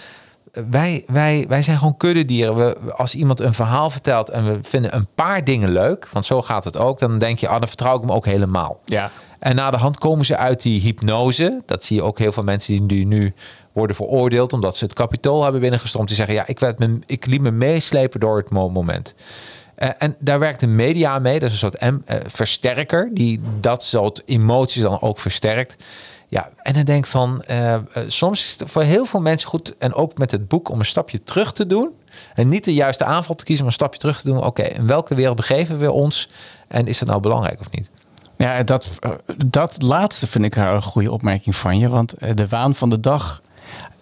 [SPEAKER 1] wij, wij, wij zijn gewoon kuddedieren. We, als iemand een verhaal vertelt en we vinden een paar dingen leuk. Want zo gaat het ook. Dan denk je, ah, dan vertrouw ik hem ook helemaal.
[SPEAKER 2] Ja.
[SPEAKER 1] En na de hand komen ze uit die hypnose. Dat zie je ook heel veel mensen die, nu worden veroordeeld omdat ze het kapitool hebben binnengestormd. Die zeggen, ja, ik, werd me, ik liet me meeslepen door het mo- moment. Eh, en daar werkt de media mee. Dat is een soort eh, versterker die dat soort emoties dan ook versterkt. Ja, en dan denk van, eh, eh, soms is het voor heel veel mensen goed, en ook met het boek, om een stapje terug te doen. En niet de juiste aanval te kiezen, maar een stapje terug te doen. Oké, in welke wereld begeven we ons? En is dat nou belangrijk of niet?
[SPEAKER 2] Ja, dat, eh, dat laatste vind ik een goede opmerking van je. Want de waan van de dag.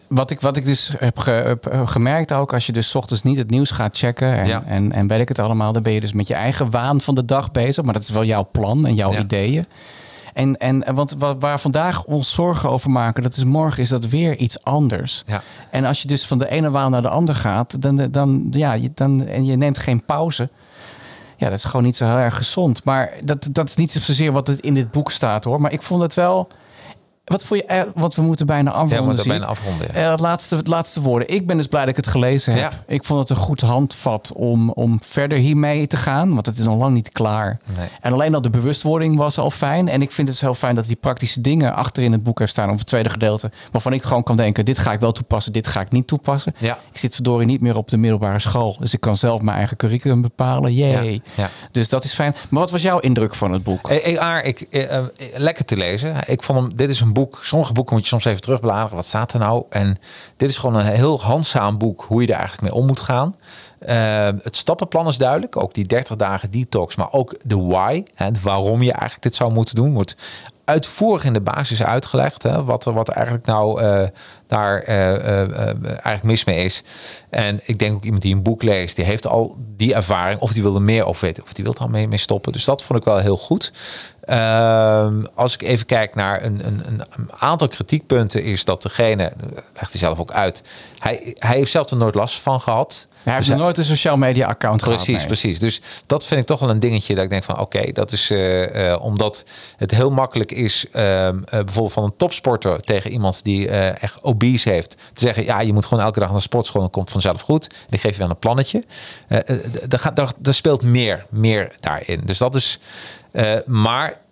[SPEAKER 2] Wat ik, wat ik dus heb, ge- heb, gemerkt ook, als je dus 's ochtends niet het nieuws gaat checken en,
[SPEAKER 1] Ja.
[SPEAKER 2] en, en weet ik het allemaal, dan ben je dus met je eigen waan van de dag bezig. Maar dat is wel jouw plan en jouw
[SPEAKER 1] Ja.
[SPEAKER 2] ideeën. En, en want wa- waar vandaag ons zorgen over maken, dat is morgen is dat weer iets anders.
[SPEAKER 1] Ja.
[SPEAKER 2] En als je dus van de ene waan naar de ander gaat, dan, dan, ja, je, dan, en je neemt geen pauze, Ja, dat is gewoon niet zo heel erg gezond. Maar dat, dat is niet zozeer wat het in dit boek staat hoor. Maar ik vond het wel. Wat voor je, eh, want we moeten bijna
[SPEAKER 1] Ja,
[SPEAKER 2] afronden.
[SPEAKER 1] we moeten
[SPEAKER 2] zie ik.
[SPEAKER 1] bijna afronden. ja.
[SPEAKER 2] Eh, het, laatste, het laatste woorden. Ik ben dus blij dat ik het gelezen heb.
[SPEAKER 1] Ja.
[SPEAKER 2] Ik vond het een goed handvat om, om verder hiermee te gaan. Want het is nog lang niet klaar.
[SPEAKER 1] Nee.
[SPEAKER 2] En alleen al de bewustwording was al fijn. En ik vind het heel fijn dat die praktische dingen achter in het boek er staan. Of het tweede gedeelte. Waarvan ik gewoon kan denken, dit ga ik wel toepassen. Dit ga ik niet toepassen.
[SPEAKER 1] Ja.
[SPEAKER 2] Ik zit verdorie niet meer op de middelbare school. Dus ik kan zelf mijn eigen curriculum bepalen. Yay.
[SPEAKER 1] Ja, ja.
[SPEAKER 2] Dus dat is fijn. Maar wat was jouw indruk van het boek?
[SPEAKER 1] Eh, eh, ik, eh, eh, lekker te lezen. Ik vond hem, dit is een boek. Sommige boeken moet je soms even terugbladeren. Wat staat er nou? En dit is gewoon een heel handzaam boek. Hoe je er eigenlijk mee om moet gaan. Eh, het stappenplan is duidelijk. Ook die 30 dagen detox. Maar ook de why. Hè, waarom je eigenlijk dit zou moeten doen. Wordt uitvoerig in de basis uitgelegd. Hè, wat, wat eigenlijk nou eh, daar eh, eh, eigenlijk mis mee is. En ik denk ook iemand die een boek leest. Die heeft al die ervaring. Of die wil er meer over weten. Of die wil er al mee, mee stoppen. Dus dat vond ik wel heel goed. Ehm, als ik even kijk naar een, een, een aantal kritiekpunten, is dat degene, legt hij zelf ook uit, hij, hij heeft zelf er nooit last van gehad.
[SPEAKER 2] Hij heeft
[SPEAKER 1] Dus
[SPEAKER 2] nooit een social media account gehad.
[SPEAKER 1] Precies, precies. Dus dat vind ik toch wel een dingetje dat ik denk van oké, dat is eh, eh, omdat het heel makkelijk is ehm, eh, bijvoorbeeld van een topsporter tegen iemand die echt obese heeft te zeggen ja, je moet gewoon elke dag naar de sportschool en komt vanzelf goed. En ik geef je wel een plannetje. Daar gaat daar, daar speelt meer, meer daarin. Dus dat is, maar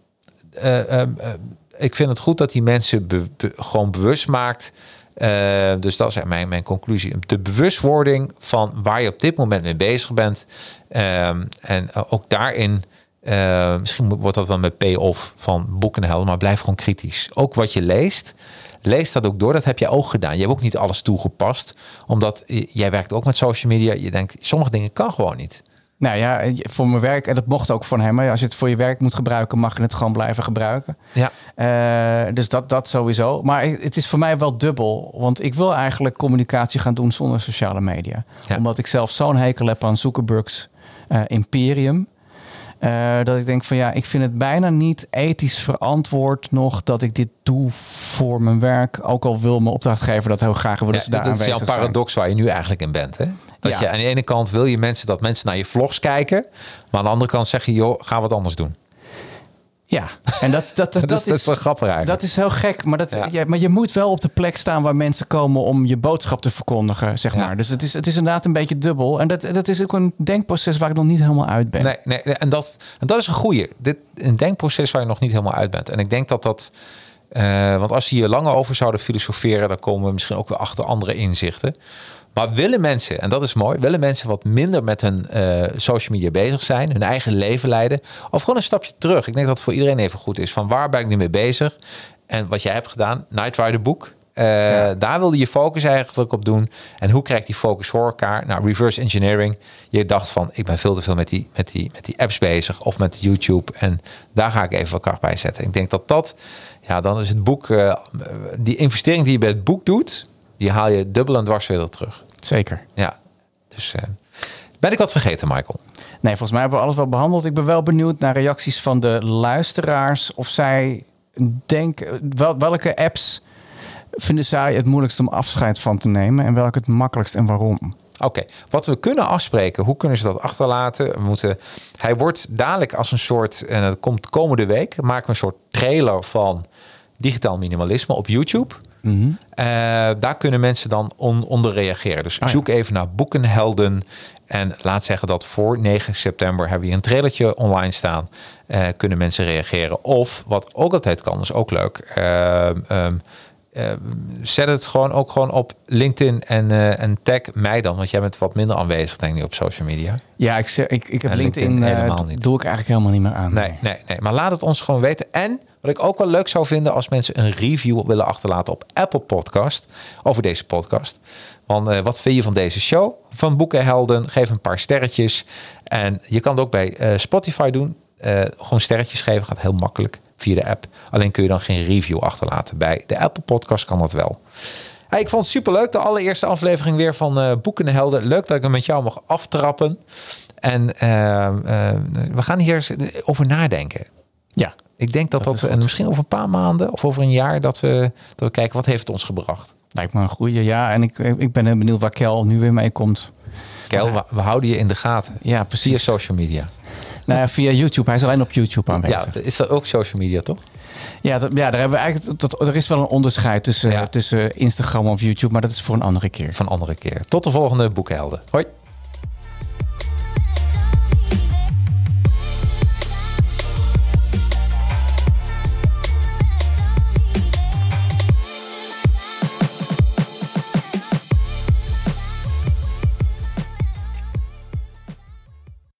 [SPEAKER 1] eh, eh, eh, ik vind het goed dat die mensen be- be- gewoon bewust maakt. Eh, dus dat is mijn, mijn conclusie. De bewustwording van waar je op dit moment mee bezig bent. Ehm, en ook daarin, eh, misschien wordt dat wel met pay-off van boeken helden, maar blijf gewoon kritisch. Ook wat je leest, lees dat ook door. Dat heb je ook gedaan. Je hebt ook niet alles toegepast, omdat jij werkt ook met social media. Je denkt, sommige dingen kan gewoon niet.
[SPEAKER 2] Nou ja, voor mijn werk, en dat mocht ook van hem. Maar als je het voor je werk moet gebruiken, mag je het gewoon blijven gebruiken.
[SPEAKER 1] Ja.
[SPEAKER 2] Eh, dus dat, dat sowieso. Maar het is voor mij wel dubbel. Want ik wil eigenlijk communicatie gaan doen zonder sociale media.
[SPEAKER 1] Ja.
[SPEAKER 2] Omdat ik zelf zo'n hekel heb aan Zuckerbergs eh, imperium. eh, dat ik denk van ja, ik vind het bijna niet ethisch verantwoord nog dat ik dit doe voor mijn werk. Ook al wil mijn opdrachtgever dat heel graag willen
[SPEAKER 1] Ja,
[SPEAKER 2] ze daar
[SPEAKER 1] dat is
[SPEAKER 2] aanwezig
[SPEAKER 1] jouw paradox waar je nu eigenlijk in bent. Hè? Dat
[SPEAKER 2] Ja.
[SPEAKER 1] je aan de ene kant wil je mensen dat mensen naar je vlogs kijken. Maar aan de andere kant zeg je, joh, ga wat anders doen.
[SPEAKER 2] Ja, en dat, dat, dat,
[SPEAKER 1] Dat, is, dat is wel grappig eigenlijk.
[SPEAKER 2] Dat is heel gek, maar, dat,
[SPEAKER 1] Ja.
[SPEAKER 2] ja. maar je moet wel op de plek staan waar mensen komen om je boodschap te verkondigen, zeg
[SPEAKER 1] Ja.
[SPEAKER 2] maar. Dus het is, het is inderdaad een beetje dubbel. En dat, dat is ook een denkproces waar ik nog niet helemaal uit ben.
[SPEAKER 1] Nee, nee, en, dat, en dat is een goeie. Dit een denkproces waar je nog niet helemaal uit bent. En ik denk dat dat... eh, want als we hier langer over zouden filosoferen... dan komen we misschien ook weer achter andere inzichten. Maar willen mensen, en dat is mooi... willen mensen wat minder met hun eh, social media bezig zijn... hun eigen leven leiden... of gewoon een stapje terug. Ik denk dat het voor iedereen even goed is. Van waar ben ik nu mee bezig? En wat jij hebt gedaan, Night Rider boek... eh, Daar wilde je focus eigenlijk op doen. En hoe krijg je die focus voor elkaar? Nou, reverse engineering. Je dacht van, ik ben veel te veel met die, met die, met die apps bezig of met YouTube. En daar ga ik even wat kracht bij zetten. Ik denk dat dat, ja, dan is het boek, eh, die investering die je bij het boek doet, die haal je dubbel en dwars weer terug.
[SPEAKER 2] Zeker.
[SPEAKER 1] Ja, dus eh, ben ik wat vergeten, Michael?
[SPEAKER 2] Nee, volgens mij hebben we alles wel behandeld. Ik ben wel benieuwd naar reacties van de luisteraars. Of zij denken, wel, welke apps vinden zij het moeilijkst om afscheid van te nemen? En welke het makkelijkst en waarom?
[SPEAKER 1] Oké, wat we kunnen afspreken, hoe kunnen ze dat achterlaten? We moeten, hij wordt dadelijk als een soort, en dat komt komende week, maken we een soort trailer van digitaal minimalisme op YouTube. Eh, daar kunnen mensen dan on- onder reageren. Dus
[SPEAKER 2] ja.
[SPEAKER 1] zoek even naar boekenhelden. En laat zeggen dat voor 9 september hebben we een trailertje online staan. Eh, kunnen mensen reageren. Of wat ook altijd kan, is ook leuk. eh, ehm, eh, zet het gewoon ook gewoon op LinkedIn en, eh, en tag mij dan. Want jij bent wat minder aanwezig, denk ik, op social media.
[SPEAKER 2] Ja, ik, ik, ik heb
[SPEAKER 1] En
[SPEAKER 2] LinkedIn,
[SPEAKER 1] LinkedIn helemaal niet.
[SPEAKER 2] doe ik eigenlijk helemaal niet meer aan.
[SPEAKER 1] Nee, nee, nee. Maar laat het ons gewoon weten. En wat ik ook wel leuk zou vinden als mensen een review willen achterlaten op Apple Podcast over deze podcast. Want eh, wat vind je van deze show? Van Boekenhelden. Geef een paar sterretjes. En je kan het ook bij eh, Spotify doen. Eh, gewoon sterretjes geven gaat heel makkelijk via de app. Alleen kun je dan geen review achterlaten. Bij de Apple Podcast kan dat wel. Ik vond het superleuk. De allereerste aflevering weer van eh Boekenhelden. Leuk dat ik hem met jou mag aftrappen. En eh, eh, we gaan hier over nadenken.
[SPEAKER 2] Ja,
[SPEAKER 1] Ik denk dat
[SPEAKER 2] Dat
[SPEAKER 1] en misschien over een paar maanden of over een jaar dat we, dat we kijken wat heeft het ons gebracht.
[SPEAKER 2] lijkt me een goede. Ja, en ik, ik ben heel benieuwd waar Kel nu weer mee komt.
[SPEAKER 1] Kel, we, we houden je in de gaten.
[SPEAKER 2] Ja,
[SPEAKER 1] Via
[SPEAKER 2] precies.
[SPEAKER 1] social media.
[SPEAKER 2] Nou ja, via YouTube. Hij is alleen op YouTube aanwezig.
[SPEAKER 1] Ja, is dat ook social media, toch?
[SPEAKER 2] Ja, dat, ja daar hebben we eigenlijk, dat, er is wel een onderscheid tussen,
[SPEAKER 1] Ja.
[SPEAKER 2] tussen Instagram of YouTube, maar dat is voor een andere keer.
[SPEAKER 1] Van andere keer. Tot de volgende Boekhelden. Hoi.